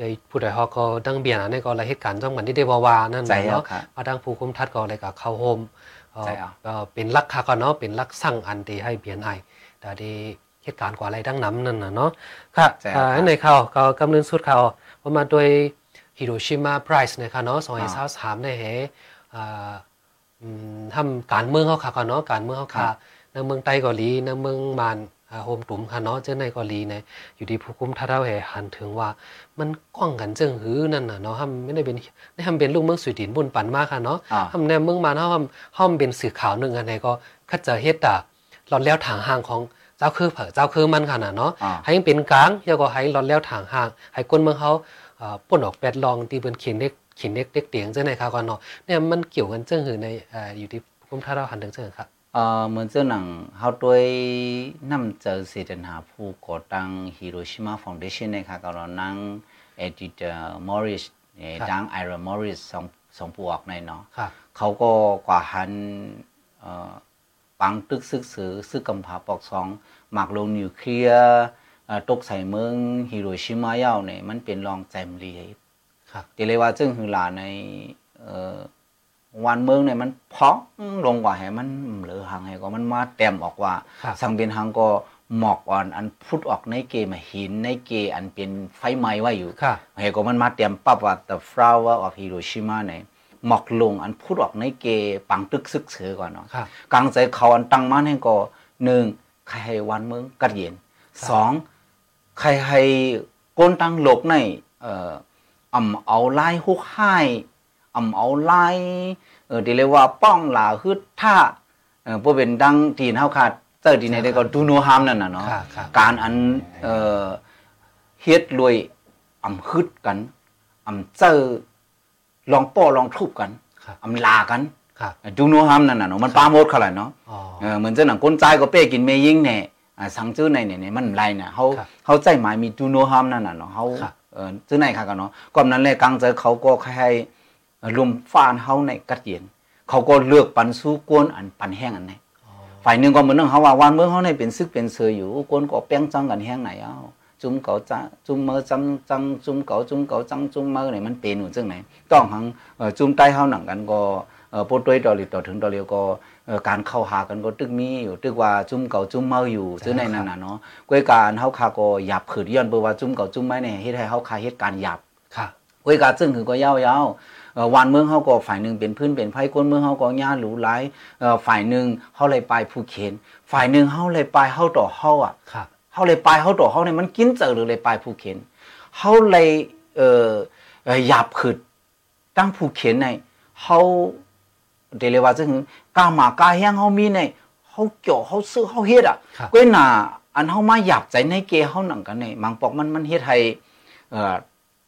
ยายผู้ใดฮอกก็ดังเบียนอันนี้ก็อะไรเหตุการณ์ต้องเหมือนที่ได้วาวานั่นใจเอาเนาะค่ะว่าดังผู้คุมทัดก็อะไรกับเข้าโฮมเอ่อ ใจเอาเอ่อเป็นลักค่ะก็เนาะเป็นลักสั่งอันที่ให้เบียนไอแต่ที่เหตุการณ์กว่าอะไรดังน้ำนั่นน่ะเนาะค่ะใจเอาอ่าค่ะในข่าวก็กำเนิดสุดข่าวว่ามาโดยฮิโรชิมาไพรส์นะคะเนาะสองพันสามสามในเหอ่าอืมทำการเมืองเขาค่ะก็เนาะการเมืองเขาค่ะในเมืองใต้เกาหลีในเมืองมาน อ่าโฮมตุ่มค่ะเนาะเจ้าในเกาหลีเนี่ยอยู่ดีผู้คุมท่าเท่าแห่หันถึงว่า มันก้องกันจึงหือนั่นน่ะเนาะห้ามไม่ได้เป็นไม่ทำเป็นลูกเมืองสุดินบุญปันมากค่ะเนาะอ่าห้ามในเมืองมานห้ามห้ามเป็นสื่อข่าวหนึ่งอันไหนก็คัดเจอเฮ็ดอะหลอดแล้วทางห่างของเจ้าคือเผอเจ้าคือมันค่ะน่ะเนาะอ่าให้เป็นกลางแล้วก็ให้หลอดแล้วทางห่าง ให้คนเมืองเขาอ่าป่นออกแปดลองที่เป็นเขียนเล็กเขียนเล็กเด็กเตียงเจ้าในค่ะก่อนเนาะเนี่ยมันเกี่ยวกันจึงหือในอ่าอยู่ที่ผู้คุมท่าเท่าหันถึงเจ้าครับเอ่อเหมือนเจ้าหนังเขาด้วยนำเจอเสด็จหาผู้ก่อตั้งฮิโรชิมาฟาวเดชันนะ คะก็เรานั่งเอดิเตอร์มอริสครับดังไอรอนมอริสสองสองปวกในเนาะค่ะเขาก็กว่าหันเอ่อปังตึกซึกสือซึกกำผาปอกสองหมากลงนิวเคลียร์เอ่อ่าตกใส่เมืองฮิโรชิมายาวเนี่ยมันเป็นรองแจมลีครับตีเลยว่าจึงหือหลาในเอ่อ วันเมืองเนี่ยมันพองลงกว่าให้มันเหลือหางให้ก็มันมาแต้มออกว่าครับสังเป็นหางก็หมอกอ่อนอันพุดออกในเกมาหินในเกอันเป็นไฟไหม้ไว้อยู่ค่ะเฮก็มันมาเตรียมปั๊บว่า the flower of Hiroshima เนี่ยหมอกลงอันพุดออกในเกปังตึกซึกเสือก่อนเนาะครับกลางใจเขาอันตั้งมาให้ก็หนึ่งใครให้วันเมืองกัดเย็นสองใครให้ก้นตั้งโลกในเอ่ออ่ำเอาไล่ฮุกให้ อ่ำเอาไล่เออที่เรียกว่าป้องหลาฮึดท่าเออพวกเป็นดังทีนเฮาขาดเจอที่ไหนได้ก็ดูโนฮามนั่นน่ะเนาะครับครับการอันเอ่อเฮ็ดรวยอ่ำฮึดกันอ่ำเจอลองป้อลองทุบกันครับอ่ำลากันครับดูโนฮามนั่นน่ะเนาะมันปาโมดเขาแหละเนาะอ๋อเออเหมือนเจ้าหนังก้นใจก็เป้กินเมยิงเนี่ยอ่าสังจื้อในเนี่ยเนี่ยมันไรเนี่ยเขาครับเขาใจหมายมีดูโนฮามนั่นน่ะเนาะเขาครับเออจื้อในค่ะกันเนาะก็นั้นแหละกลางเจอเขาก็ให้ ลุมฟ้านเขาในกัดเย็นเขาก็เลือกปันสู้กวนอันปันแห้งอันไหนอ๋อฝ่ายหนึ่งก็เหมือนนึงเขาว่าวันเมืองเขาในเป็นซึกเป็นเสืออยู่กวนก็แป้งจังกันแห้งไหนเอ้าจุ่มเก่าจังจุ่มเมื่อจังจังจุ่มเก่าจุ่มเก่าจังจุ่มเมื่อเนี่ยมันเป็นอยู่จังไหนต้องหังเอ่อจุ่มใต้เขาหนังกันก็เอ่อปด้วยดอลิต่อถึงดอเลียวก็เอ่อการเข้าหากันก็ตึกมีอยู่ตึกว่าจุ่มเก่าจุ่มเมื่ออยู่ซึ่งในนั้นน่ะเนาะก้วยการเขาคาก็หยาบขืดย้อนเปว่าจุ่มเก่าจุ่มไม้เนี่ยเฮ็ดให้เขาคาเฮ็ดการหยาบครับเวยกาซึ่งคือก็ยาว ๆเอ่อวันเมืองเฮาก็ฝ่ายหนึ่งเป็นพื้นเป็นไพ่ก้นเมืองเฮาก็ญาหรูหลายเอ่อฝ่ายหนึ่งเฮาเลยไปผู้เขนฝ่ายหนึ่งเฮาเลยไปเฮาต่อเฮาอะครับเฮาเลยไปเฮาต่อเฮาเนี่ยมันกินเจอหรือเลยไปผู้เขนเฮาเลยเอ่อเอ่อหยาบขึดตั้งผู้เขนในเฮาเดเรว่าซึ่งกามากาแห้งเฮามีในเฮาเกี่ยวเฮาซื้อเฮาเฮ็ดอะครับก้วยหน้าอันเฮามาหยาบใจในเกเฮาหนังกันในมังปอกมันมันเฮ็ดให้เอ่อ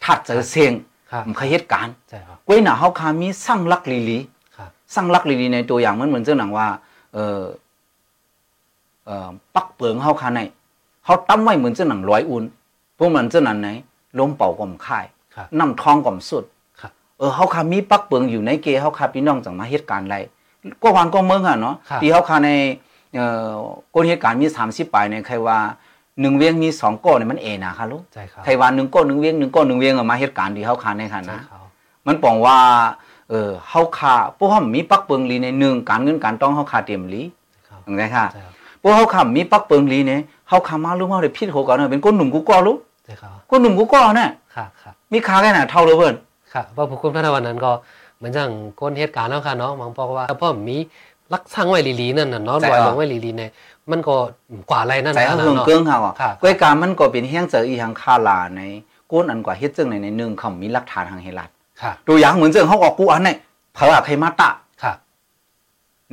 ถัดเจอเสียงครับ มันเคยเหตุการณ์ใช่ครับกวยหนาเฮาคามีสร้างลักลีลีครับสร้างลักลีลีในตัวอย่างมันเหมือนเจ้าหนังว่า เออเอ่อปักเปิงเฮาคาในเฮาตั้มไว้เหมือนเจ้าหนังร้อยอุ่นพวกมันเจ้าหนังไหนลมเป่าก่อมค่ายครับน้ำทองก่อมสุดครับเออเฮาคามีปักเปิงอยู่ในเกเฮาคาพี่น้องจังมาเหตุการณ์ไรก็วันก็เมืองอะเนาะครับที่เฮาคาในเอ่อก้นเหตุการณ์มี30ปลายเนี่ยใครว่า หนึ่งเวียงมีสองก้อนเนี่ยมันเอนะค่ะลูกใช่ครับใครว่าหนึ่งก้อนหนึ่งเวียงหนึ่งก้อนหนึ่งเวียงอะมาเหตุการณ์ที่เฮาคาในค่ะใช่นะครับมันบอกว่าเออเฮาคาพวกเฮามีปักเปิงลีในหนึ่งการเงินการต้องเฮาคาเตรียมลีครับถูกไหมค่ะใช่ครับพวกเฮาคามีปักเปิงลีเนี่ยเฮาคามารู้มาได้ผิดโหกันเนอะเป็นคนหนุ่มกูก่อรู้ใช่ครับคนหนุ่มกูก่อเนี่ยครับครับมีค่าแค่ไหนเท่าเลยเพิ่นครับเพราะผู้คุณพระนวันนั้นก็เหมือนอย่างก้นเหตุการณ์แล้วค่ะเนาะมังบอกว่าพ่อมีรักสร้างไว้ลีๆนั่นน่ะเนาะลอยลงไว้ลีๆเนี่ย มันก็กว่าอะไรนั่นใจนะเฮานะเฮิงเนาะเกิงเฮาอะครับก้วยการมันก็เป็นเฮียงเจออีหังคาลาในก้นอันกว่าเฮ็ดจังในในหนึ่งเขามีหลักฐานทางเฮลัดครับตัวอย่างเหมือนเจังเฮาออกกูอันเนี่ยเผาอะใครมาตะครับ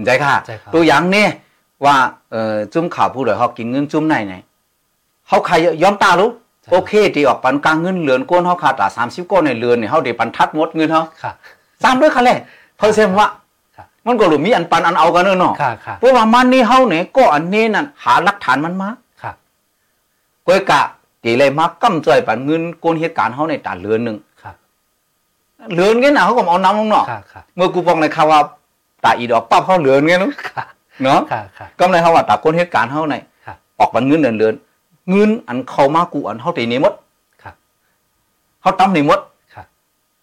ใจค่ะใช่ครับตัวอย่างเนี่ยว่าเอ่อจุ่มข่าวผู้ใดเฮากินเงินจุ่มไหนไหนเฮาใครยอมตารู้โอเคที่ออกปันกลางเงินเหลือนก้นเฮาขาดตา30ก้อนในเรือนเนี่ยเฮาได้ปันทัดหมดเงินเฮาครับซ้ำด้วยค่ะแหละเฮาเซมว่าครับ มันก็หลุมมีอันปันอันเอากันเนอะเนาะครับครับเพราะว่ามันนี่เฮาเนี่ยก็อันนี้นั่นหาหลักฐานมันมาครับก้อยกะตีเลยมากำจ่อยปันเงินก้นเหตุการณ์เฮาในตาเรือนหนึงครับเรือนเงี้ยน่ะเฮาก็เอาน้ำลงเนาะครับครับเมื่อกูฟังในข่าวว่าตาอีดอกปั๊บเฮาเรือนเงี้ยเนาะครับเนาะครับครับก็เลยเฮาว่าตาก้นเหตุการณ์เฮาในครับออกปันเงินเดือนเดือนเงินอันเข้ามากูอันเฮาตีนี่หมดครับเฮาตำนี่หมด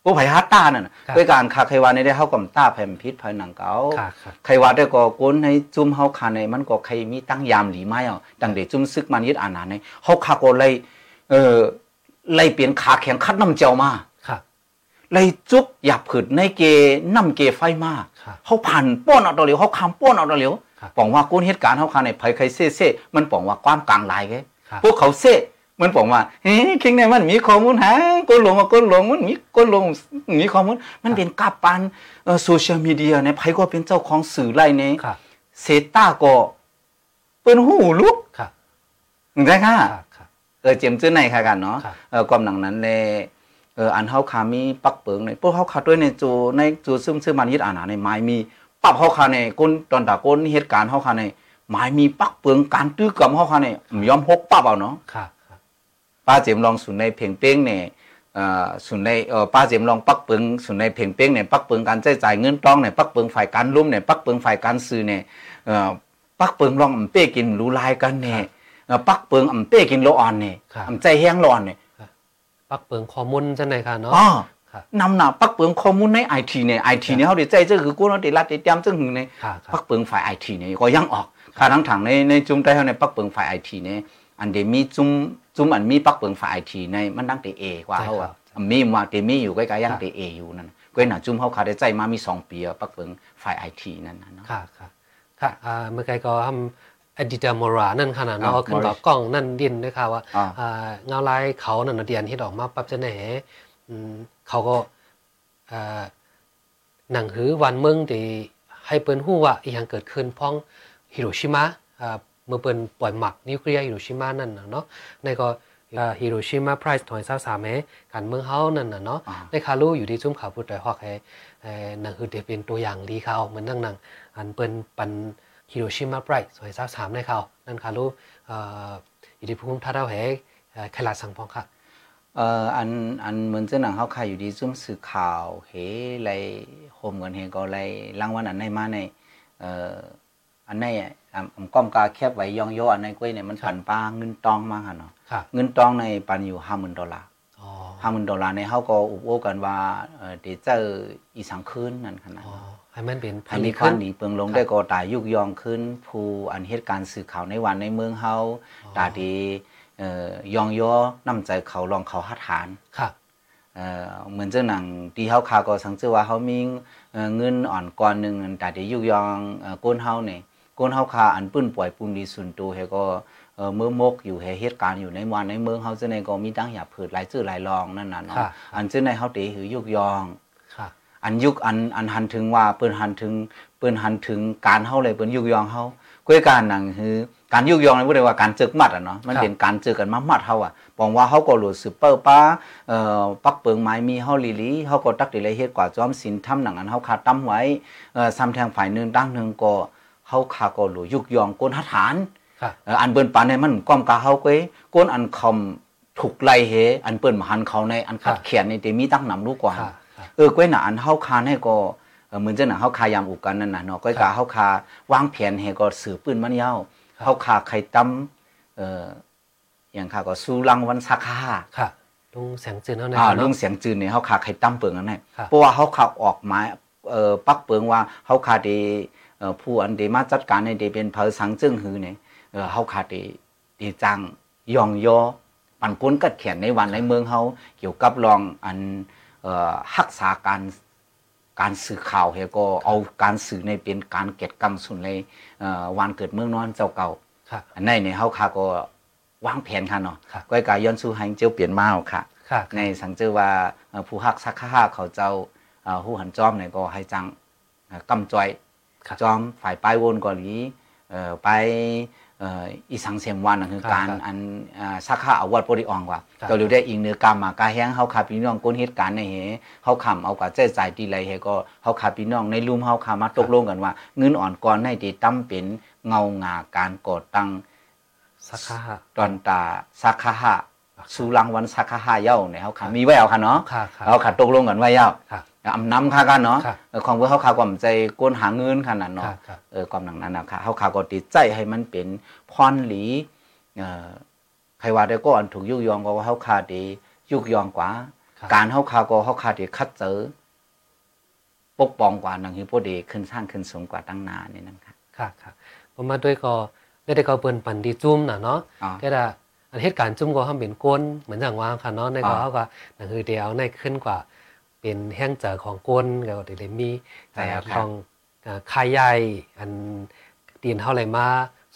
ครับผู้ไผหาตานั่นน่ะครับด้วยการคาไขวาในได้เฮากำตาแผ่นพิษภายหนังเก่าครับครับไขวาได้ก็ก้นให้จุ่มเฮาคาในมันก็ใครมีตั้งยามหลีไม้เอาดังเดจุ่มซึกมันยึดอานาในเฮาคาก็เลยเอ่อไล่เปลี่ยนขาแข็งคัดน้ำเจียวมาครับเลยจุกหยับขึ้นในเกน้ำเกไฟมาครับเฮาผ่านป้อนเอาตอเหลียวเฮาคำป้อนเอาตอเหลียวครับบอกว่าก้นเหตุการณ์เฮาคาในไผใครเซ่เซ่มันบอกว่าความกลางหลายไงครับพวกเขาเซ่ มันบอกว่าเฮ้ยคิงในมันมีข้อมูลหาก้นหลงว่าก้นหลงมันมีก้นหลงมีข้อมูลมันเป็นกับปันเอ่อโซเชียลมีเดียในไผก็เป็นเจ้าของสื่อไล่ในครับเซต้าก็เป็นหูลุกครับถึงได้ค่ะครับครับเออเจียมจื้อในค่ะกันเนาะครับเออความหนังนั้นเลยเอออันเฮาคามีปักเปิงในพวกเฮาคาด้วยในจูในจูซึมซึมมันยึดอานาในไม้มีปับเฮาคาในก้นตอนตาก้นเหตุการณ์เฮาคาในไม้มีปักเปิงการตื้อกำเฮาคาในยอมพกปับเอาเนาะครับครับ ป้าเจียมลองสุนในเพ่งเป้งเนี่ยเอ่อสุนในเอ่อป้าเจียมลองปักเปิงสุนในเพ่งเป้งเนี่ยปักเปิงการใช้จ่ายเงินต้องเนี่ยปักเปิงฝ่ายการลุ่มเนี่ยปักเปิงฝ่ายการซื้อเนี่ยเอ่อปักเปิงลองเป้กินรู้ลายกันเนี่ยเอ่อปักเปิงอำเป้กินโลออนนี่ครับอำใจแห้งโลออนนี่ปักเปิงข้อมูลจังไหนค่ะเนาะอ๋อครับนำหน้าปักเปิงข้อมูลในไอทีเนี่ยไอทีเนี่ยเขาได้ใจเจ้าคือกูเนาะได้รัดได้เตรียมจึงหึงในค่ะครัปับกเปิงฝ่ายไอทีเนี่ยก็ยังออกค่าทั้งถังในในจุ่มได้เฮาในปักเปิงฝ่ายไอทีเนี่ย อันเดมีจุ่มจุ่มอันมีปักเปิงฝ่ายไอทีในมันดังเตเอกว่าเฮาอะอันมีว่าเตมีอยู่ใกล้ๆยังเตเออยู่นั่นก็น่ะจุ่มเฮาขาได้ใจมามีสองปีอะปักเปิงฝ่ายไอทีนั่นน่ะเนาะค่ะค่ะค่ะอ่าเมื่อกี้ก็ทำอดิตามรานั่นขนาดเนาะอ่าขึ้นกับกล้องนั่นดินด้วยค่ะว่าอ่าอ่าเงาลายเขานั่นนะเดียนที่ออกมาปั๊บจะไหนอืมเขาก็อ่าหนังหือวันเมืองที่ให้เปิ้นฮู้ว่าอีหยังเกิดขึ้นพ้องฮิโรชิมะอ่า เมื่อเปิ้นปล่อยหมักนิวเคลียร์ฮิโรชิมะนั่นน่ะเนาะในก็ฮิโรชิมะไพรส์ถอยซาสามเอการเมืองเฮานั่นน่ะเนาะอ่าในคารู้อยู่ที่จุ้มข่าวพูดแต่ฮอกให้เอ่อหนังคือเดเป็นตัวอย่างดีเขาเหมือนนั่งหนังอันเปิ้นปันฮิโรชิมาไบรท์สวยซาสามในเขานั่นคารู้เอ่ออยู่ที่ภูมิทัศน์เอาให้เอ่อขลาดสังพองค่ะเอ่ออันอันเหมือนเจ้าหนังเขาขายอยู่ดีซุ่มสื่อข่าวเฮไรโฮมกันเฮก็ไรรางวัลอันไหนมาในเอ่ออันไหน อะอ่ำอ่ำก้อมกาแคบไว้ยองโยอันไหนกล้วยเนี่ยมันผันปลาเงินตองมาค่ะเนาะค่ะเงินตองในปันอยู่ห้าหมื่นดอลลาร์อ๋อห้าหมื่นดอลลาร์ในเขาก็อุบโอกันว่าเอ่อเดี๋ยวเจออีสังคืนนั่นขนาดอ๋อนั้นให้มันเป็นอันนี้ควันหนีเปิงลงได้ก็ตายยุกยองขึ้น ผู้อันเหตุการณ์สื่อข่าวในวันในเมืองเฮาตาดีเอ่อยองโยน้ำใจเขาลองเขาหัดฐานค่ะเอ่อเหมือนเจ้าหนังที่เฮาคาก็สังเกตว่าเฮามีเอ่อเงินอ่อนก้อนหนึงอันแต่ที่ยุกยองเอ่อก้นเฮานี่ ก้นเฮาคาอันปื้นป่วยปุ่มดีสุนตัวเฮก็เอ่อเมื่อมกอยู่เฮเหตุการณ์อยู่ในวันในเมืองเฮาเจ้าในก็มีตั้งหยาผืดหลายชื่อหลายรองนั่นน่ะเนาะค่ะอันเจ้าในเฮาเตหือยุกยองค่ะอันยุคอันอันหันถึงว่าเปิ้นหันถึงเปิ้นหันถึงการเฮาเลยเปิ้นยุกยองเฮาก้วยการนั่งคือการยุกยองนี่บ่ได้ว่าการเจอกมัดอะเนาะมันครับเป็นการเจอกันมามัดเฮาอะปองว่าเฮาก็รู้สึกเปิ้ป้าเอ่อปักเปิงไม้มีเฮาลีลีเฮาก็ตักได้เลยเฮ็ดกว่าจอมศีลทำหนังอันเฮาคาตั้มไว้เอ่อซ้ำแทงฝ่ายหนึงดังหนึงก็ เฮาคาก็รู้ยุกยองกนหัดฐานค่ะเอ่ออันเปิ้นปานในมันก้อมกาเฮาก้วยก้นอันคอมถูกไล่เฮอันเปิ้นมาหันเขาในอันขัดเขียนนี่เตมีตั้งนำรู้กว่าค่ะค่ะเออก้อยหนาอันเฮาคานให้ก็เออเหมือนเจ้าหนาเฮาคายามอุกกันนั่นน่ะเนาะก้อยครักาบเฮาคาวางแผนให้ก็สือปืนมันยาวครับเฮาคาไข่ตํเอ่ออย่างคาก็สู้รางวัลสาขาค่ะลุงแสงจืนเท่านั้นอ่าค่ะลุเนาะงเสียงจืนเนี่ยเฮาคาไข่ตํเปิงอันนั้นครับเพราะว่าเฮาคาออกหมายเอ่อปักเปิงว่าเฮาคาไดเอ่อ ผู้อันเดมาจัดการในเดเป็นเผอสังจึงหือเนี่ยเอ่อเฮาคาไดไดจังยองยอปันก้นกัดแขนในวันในเมืองเฮาเกี่ยวกับรองอันเอ่อรักษาการการสื่อข่าวเฮก็เอาการสื่อในเป็นการเก็ดกำสุนเลยเอ่อวันเกิดเมืองนอนเจ้าเก่าค่ะอันในเนี่ยเฮาค่ะก็วางแผนค่ะเนาะครับก้อยกายย้อนสู่ให้เจียวเปลี่ยนมาเอาค่ะค่ะ ในสังเจอว่าเอ่อผู้ฮักสักข้าเขาเจ้าเอ่อผู้หันจอมเนี่ยก็ให้จังเอ่อกำจอยครับ จอมฝ่ายปลายวนก่อนหลีเอ่อไปเอ่ออีสังเสียมวันนั่นคือครับการครับอันอ่าสักข้าอาวัดปริอองว่าครับก็รู้ได้อิงเนื้อกรรมมากาแห้งเฮาขาพี่น้องก้นเหตุการณ์ในเหเฮาคำเอากว่าใจใจดีไรเฮก็เฮาขาพี่น้องในรุมเฮาขามาตกลงกันว่า เงินอ่อนก่อนในที่ตั้มเป็นเงางาการก่อตั้งสักค่ะตอนตาสักขะหะสุรางวันสักขะหะเย้าเนี่ยเฮาขามีไว้เอาค่ะเนาะค่ะค่ะเฮาขาตกลงกันไว้เย้าค่ะ อำนำค่ะกันเนาะครับเออของเพื่อเฮาขาความใจก้นหาเงินขนาดค่ะเนาะค่ะเออความหนังนั้นนะค่ะเฮาขาก็ติดใจให้มันเป็นพรหลีเอ่อใครว่าได้ก็อันถูกยุยองก็ว่าเฮาขาดียุกยองกว่าครับการเฮาขาก็เฮาขาดีคัดเจอปกป้องกว่านังฮิโปดีขึ้นสร้างขึ้นสูงกว่าตั้งนานนี่นั่นค่ะค่ะค่ะผมมาด้วยก็ได้ได้ก็เปิ้นปันดีจุ้มน่ะเนาะอ๋อก็ได้อันเหตุการณ์จุ้มก็ทำเป็นก้นเหมือนอย่างว่าค่ะเนาะในก็อ่าเขาก็นั่นคือเดียวในขึ้นกว่า เป็นแห้งเจอของก้นก็เดี๋ยวมีใช่ครับของอ่าค่ายใหญ่อันตีนเท่าไหร่มา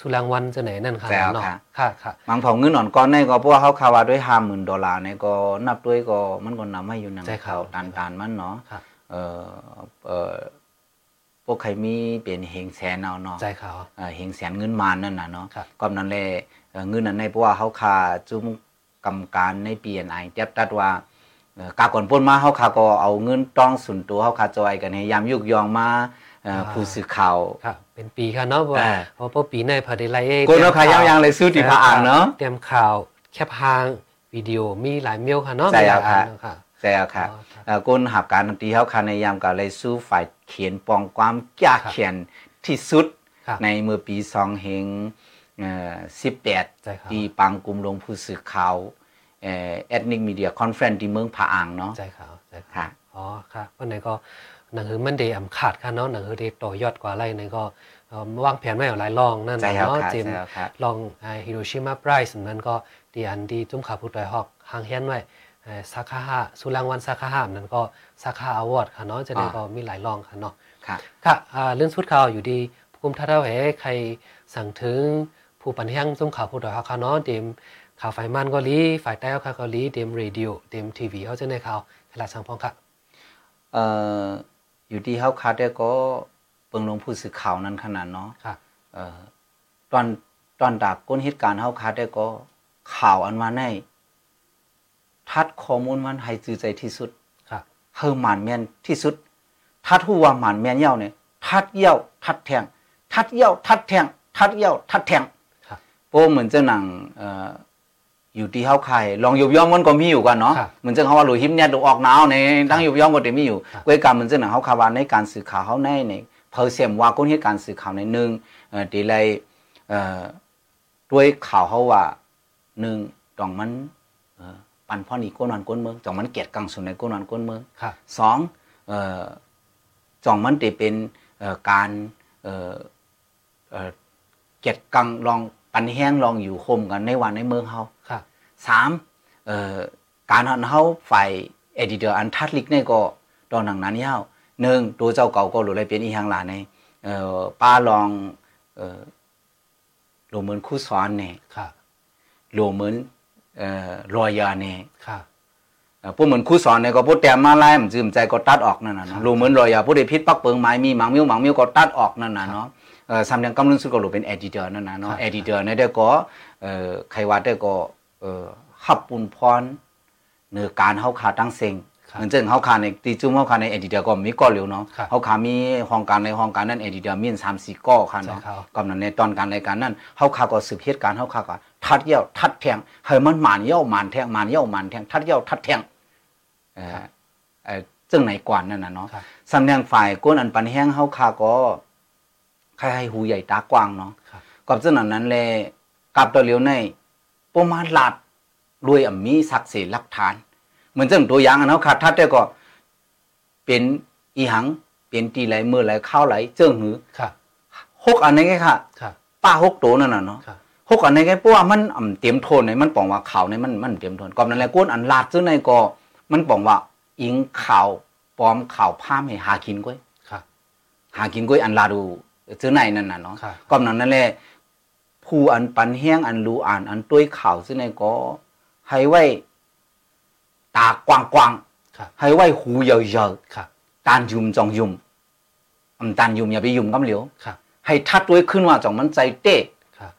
สุรางวัลจะไหนนั่นค่ะใช่ครับเนาะค่ะค่ะค่ะบางเผาเงินอ่อนก้อนในก็เพราะว่าเขาคาว่าด้วยห้าหมื่นดอลลาร์เนี่ยก็นับด้วยก็มันก็นำให้อยู่นังใช่ครับเขาตานตานมันเนาะค่ะเอ่อเอ่อพวกใครมีเป็นเฮงแสนเอาเนาะใจเขาเอ่อเฮงแสนเงินมานนั่นน่ะเนาะครับก็นั้นแหละเอ่อเงินนั้นในเพราะว่าเขาคาจุ่มกรรมการในปีนไอเจ็บตัดว่าเอ่อ กาก่อนปล้นมาเขาคาก็เอาเงินต้องส่วนตัวเขาคาจอยกันให้ยามยุกยองมาเอ่อผู้สื่อข่าวค่ะเป็นปีค่ะเนาะเพราะว่าอ่าเพราะว่าปีในพอดีไล่คนเราขายยังเลยสู้ที่พระอ่างเนาะเตรียมข่าวแคปหางวิดีโอมีหลายเมลค่ะเนาะใช่มีหครัลาบยอันค่ะเนาะค่ะใช่ครับค่ะอ๋อครับเอ่อก้นหับการดนตรีเขาคาในยามกาเลยสู้ฝ่ายเขียนปองความกล้าครับเขียนที่สุดครับในเมื่อปีสองเฮงเอ่อ18ใช่ครับที่ปังกลุ่มลงผู้สื่อข่าว เอ่อ Ethnic Media Conference ที่เมืองผาอ่างเนาะใจขาวใจขาวค่ะอ๋อค่ะเพราะไหนก็หนังหือมันเดอำขาดค่ะเนาะหนังหือเดต่อยอดกว่าอะไรในก็เอ่อวางแผนไว้หลายลองนั่นใช่ครับเนาะค่ะเจมใช่ครับลองฮิโรชิมาไบรส์นั้นก็ดีอันดีจุ่มขาผู้ต่อยฮอกหางเฮียนไว้เอ่อสาขาห้าสุรางวัลสาขาห้านั้นก็สาขาอวอร์ดค่ะเนาะจะได้ก็มีหลายรองค่ะเนาะค่ะค่ะอ่าเรื่องสุดข่าวอยู่ดีภูมิทัศน์เท่าเหใครสั่งถึงผู้ปันแห้งซุ้มข่าวผู้ดอยเขาเนาะเดม ข่าวไฟมันเกาหลีฝ่ายใต้เขาเกาหลีเดมเรดิโอเดมทีวีเขาจะในข่าวขลาดสังพองค่ะเอ่ออยู่ที่เฮาคาดได้ก็เปิงลงผู้สื่อข่าวนั้นขนาดเนาะค่ะเอ่อตอนตอนดักก้นเหตุการณ์เฮาคาดได้ก็ข่าวอันมาในทัดข้อมูลมันให้จือใจที่สุดค่ะเฮาหมานแม่นที่สุด ทัดฮู้ว่าหมานแม่นเย้าเนี่ยทัดเย้าทัดแทงทัดเย้าทัดแทงทัดเย้าทัดแทงครับโป้เหมือนเจ้าหนังเอ่อ อยู่ที่เฮาขายลองยุบย่องมันก็มีอยู่กันเนาะครับเหมือนเจ้าเขาว่าหลุยหิมเนี่ยดูออกหนาวในตั้งยุบย่องก็จะมีอยู่ครับเวยกรรมเหมือนเจ้าหนังเฮาคาวาในการสื่อข่าวเฮาในในเพอเซมว่าก้นเหตุการณ์สื่อข่าวในหนึ่งเอ่อดีเลยเอ่อด้วยข่าวเฮาว่าหนึ่งดองมันเอ่อปันพ่อนี่ก้นวันก้นเมืองจองมันเกียรติกังสุนในก้นวันก้นเมืองค่ะสองเอ่อจองมันจะเป็นเอ่อการเอ่อเอ่อเกียรติกังลอง ปันแห้งลองอยู่คมกันในวันในเมืองเฮาค่ะสามเอ่อการหันเฮาฝ่ายเอดิเตอร์อันทัดลิกเนี่ยก็ตอนหนังนั้นยาวหนึ่งตัวเจ้าเก่าก็หลุดเลยเป็นอีหยังหลาในเอ่อป้าลองเอ่อโลเหมือนคู่สอนเนี่ยค่ะโลเหมือนเอ่อรอยาเนี่ยค่ะเอ่อพวกเหมือนครูสอนเนี่ยก็พูดแต่มาไล่มันจืมใจก็ตัดออกนั่นน่ะครับเนาะรู้เหมือนรอยยาผู้ใดพิษปักเปิงไม้มีหมังมิ้วหมังมิ้วก็ตัดออกนั่นน่ะเนาะ เอ่อสำเนียงกำลังสุดก็รู้เป็นเอดิเตอร์นั่นน่ะคเนาะรับเอดิเตอร์เนี่ยได้ก็เอ่อใครว่าได้ก็เอ่อขับปุนพรเนื้อการเฮาขาตั้งเซ็งครับเหมือนเจ้งเฮาขาในตีจุ่มเฮาขาในเอดิเตอร์ก็มีก็เหลียวเนาะครับเฮาขามีห้องการในห้องการนั้นเอดิเตอร์มี3 4ก้อค่ะเนาะใช่ครับกำนั้นในตอนการรายการนั้นเฮาขาก็สืบเหตุการณ์เฮาขาก็ทัดเยี่ยวทัดแทงให้มันหมานเยี่ยวหมานแทงหมานเยี่ยวหมานแทงทัดเยี่ยวทัดแทงเอ่อเอ่อจึงไหนกว่านั่นน่ะเนาะครับสำเนียงฝ่ายก้นอันปันแห้งเฮาคาก็ ใครให้หูใหญ่ตากว้างเนาะครับกับจึงนั้นนั้นแลกับตัวเหลียวในประมาณลาดรวยอะมีศักดิ์ศรีหลักฐาน เหมือนจังตัวอย่างอันเฮาขาดทัดแต่ก็ เป็นอีหังเป็นตีไหลมือไหลข้าวไหลเจิ้งหือค่ะหกอันนี้ไงค่ะค่ะป้าหกตัวนั่นน่ะเนาะค่ะหกอันในไงเพราะว่ามันอ่ำเตรียมโทนในมันปองว่าข่าวในมันมันเตรียมโทนก่อนนั้นแหละก้นอันลาดซึ่งในก็มันปองว่าอิงข่าวปลอมข่าวพามให้หากินก้อยค่ะหากินก้อยอันลาดู ซึ่งในนั่นน่ะเนาะก่อนนั้นนั่นแหละผู้อันปันแห้งอันรู้อ่าน อันต้วยข่าวซึ่งในก็ ให้ไว้ ตากว้างค่ะๆให้ไว้หูเยอะค่ะๆตานยุมจองยุมอำตานยุมอย่าไปยุมกำเหลียวให้ทัดด้วยขึ้นว่าจองมันใจเต้ค่ะ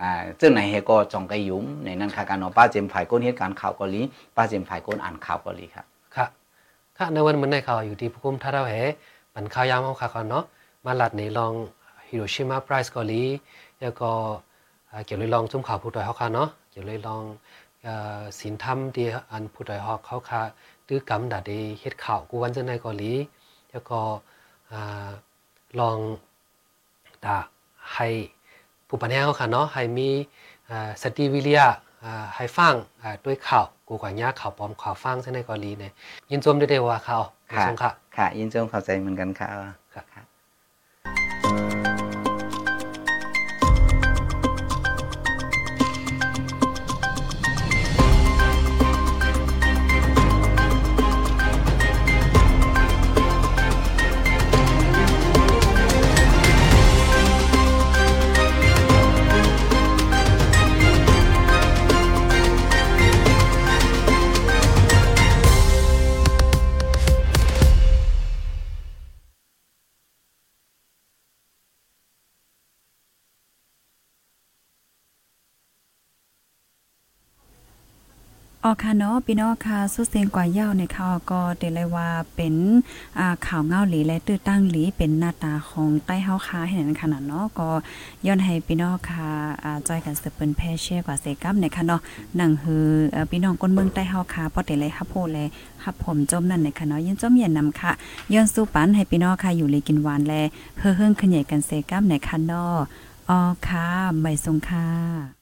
อ่าซึ่งในเฮก็จองกะยุมในนั้นค่ะการเนาะป้าเจมฝ่ายก้นเหตุการณ์ข่าวเกาหลีป้าเจมฝ่ายก้นอ่านข่าวเกาหลีครับค่ะค่ะในวันเหมือนในข่าวอยู่ที่ภูมิทัศน์เราเหมันข่าวยามเขาค่ะก่อนเนาะ มาหลัดในลองฮิโรชิมาไพรส์เกาหลีแล้วก็อ่าเกี่ยวเลยลองจุ่มข่าวผู้ดอยเขาค่ะเนาะเกี่ยวเลยลองเอ่อสินธรรมที่อันผู้ดอยฮอกเขาค่ะตื้อกำดัดได้เฮ็ดข่าวกูวันเจอในเกาหลีแล้วก็อ่าลองดาให้ผู้ปัญญาเขาค่ะเนาะให้มีอ่าสติวิริยะอ่าให้ฟังอ่าด้วยข่าวกูกว่านี้ข่าวปลอมข่าวฟังเช่นในเกาหลีเนี่ยยินชมได้ๆว่าข่าวค่ะสงค่ะค่ะ ยินจงเข้าใจเหมือนกันค่ะ ออค่ะเนาะพี่น้องค่ะสุดเสียงกว่าเย้าในข่าวก็เดลยว่าเป็นข่าวเงาหลีและตื้อตั้งหลีเป็นหน้าตาของใต้เฮาค้าให้นั้นขนาดเนาะก็ย้อนให้พี่น้องค่ะอ่าจอยกันสืบเปิ้นแพ่เช่กว่าเซกัมในค่ะเนาะหนังฮือพี่น้องคนเมืองใต้เฮาค้าพอเดลยฮับโพแลฮับผมจมนั่นในค่ะเนาะยินจมเย็นนำค่ะย้อนสู้ปันให้พี่น้องค่ะอยู่เลยกินหวานแลเฮือเฮิงขึ้นใหญ่กันเซกัมในค่ะเนาะออค่ะไม่ทรงค่ะ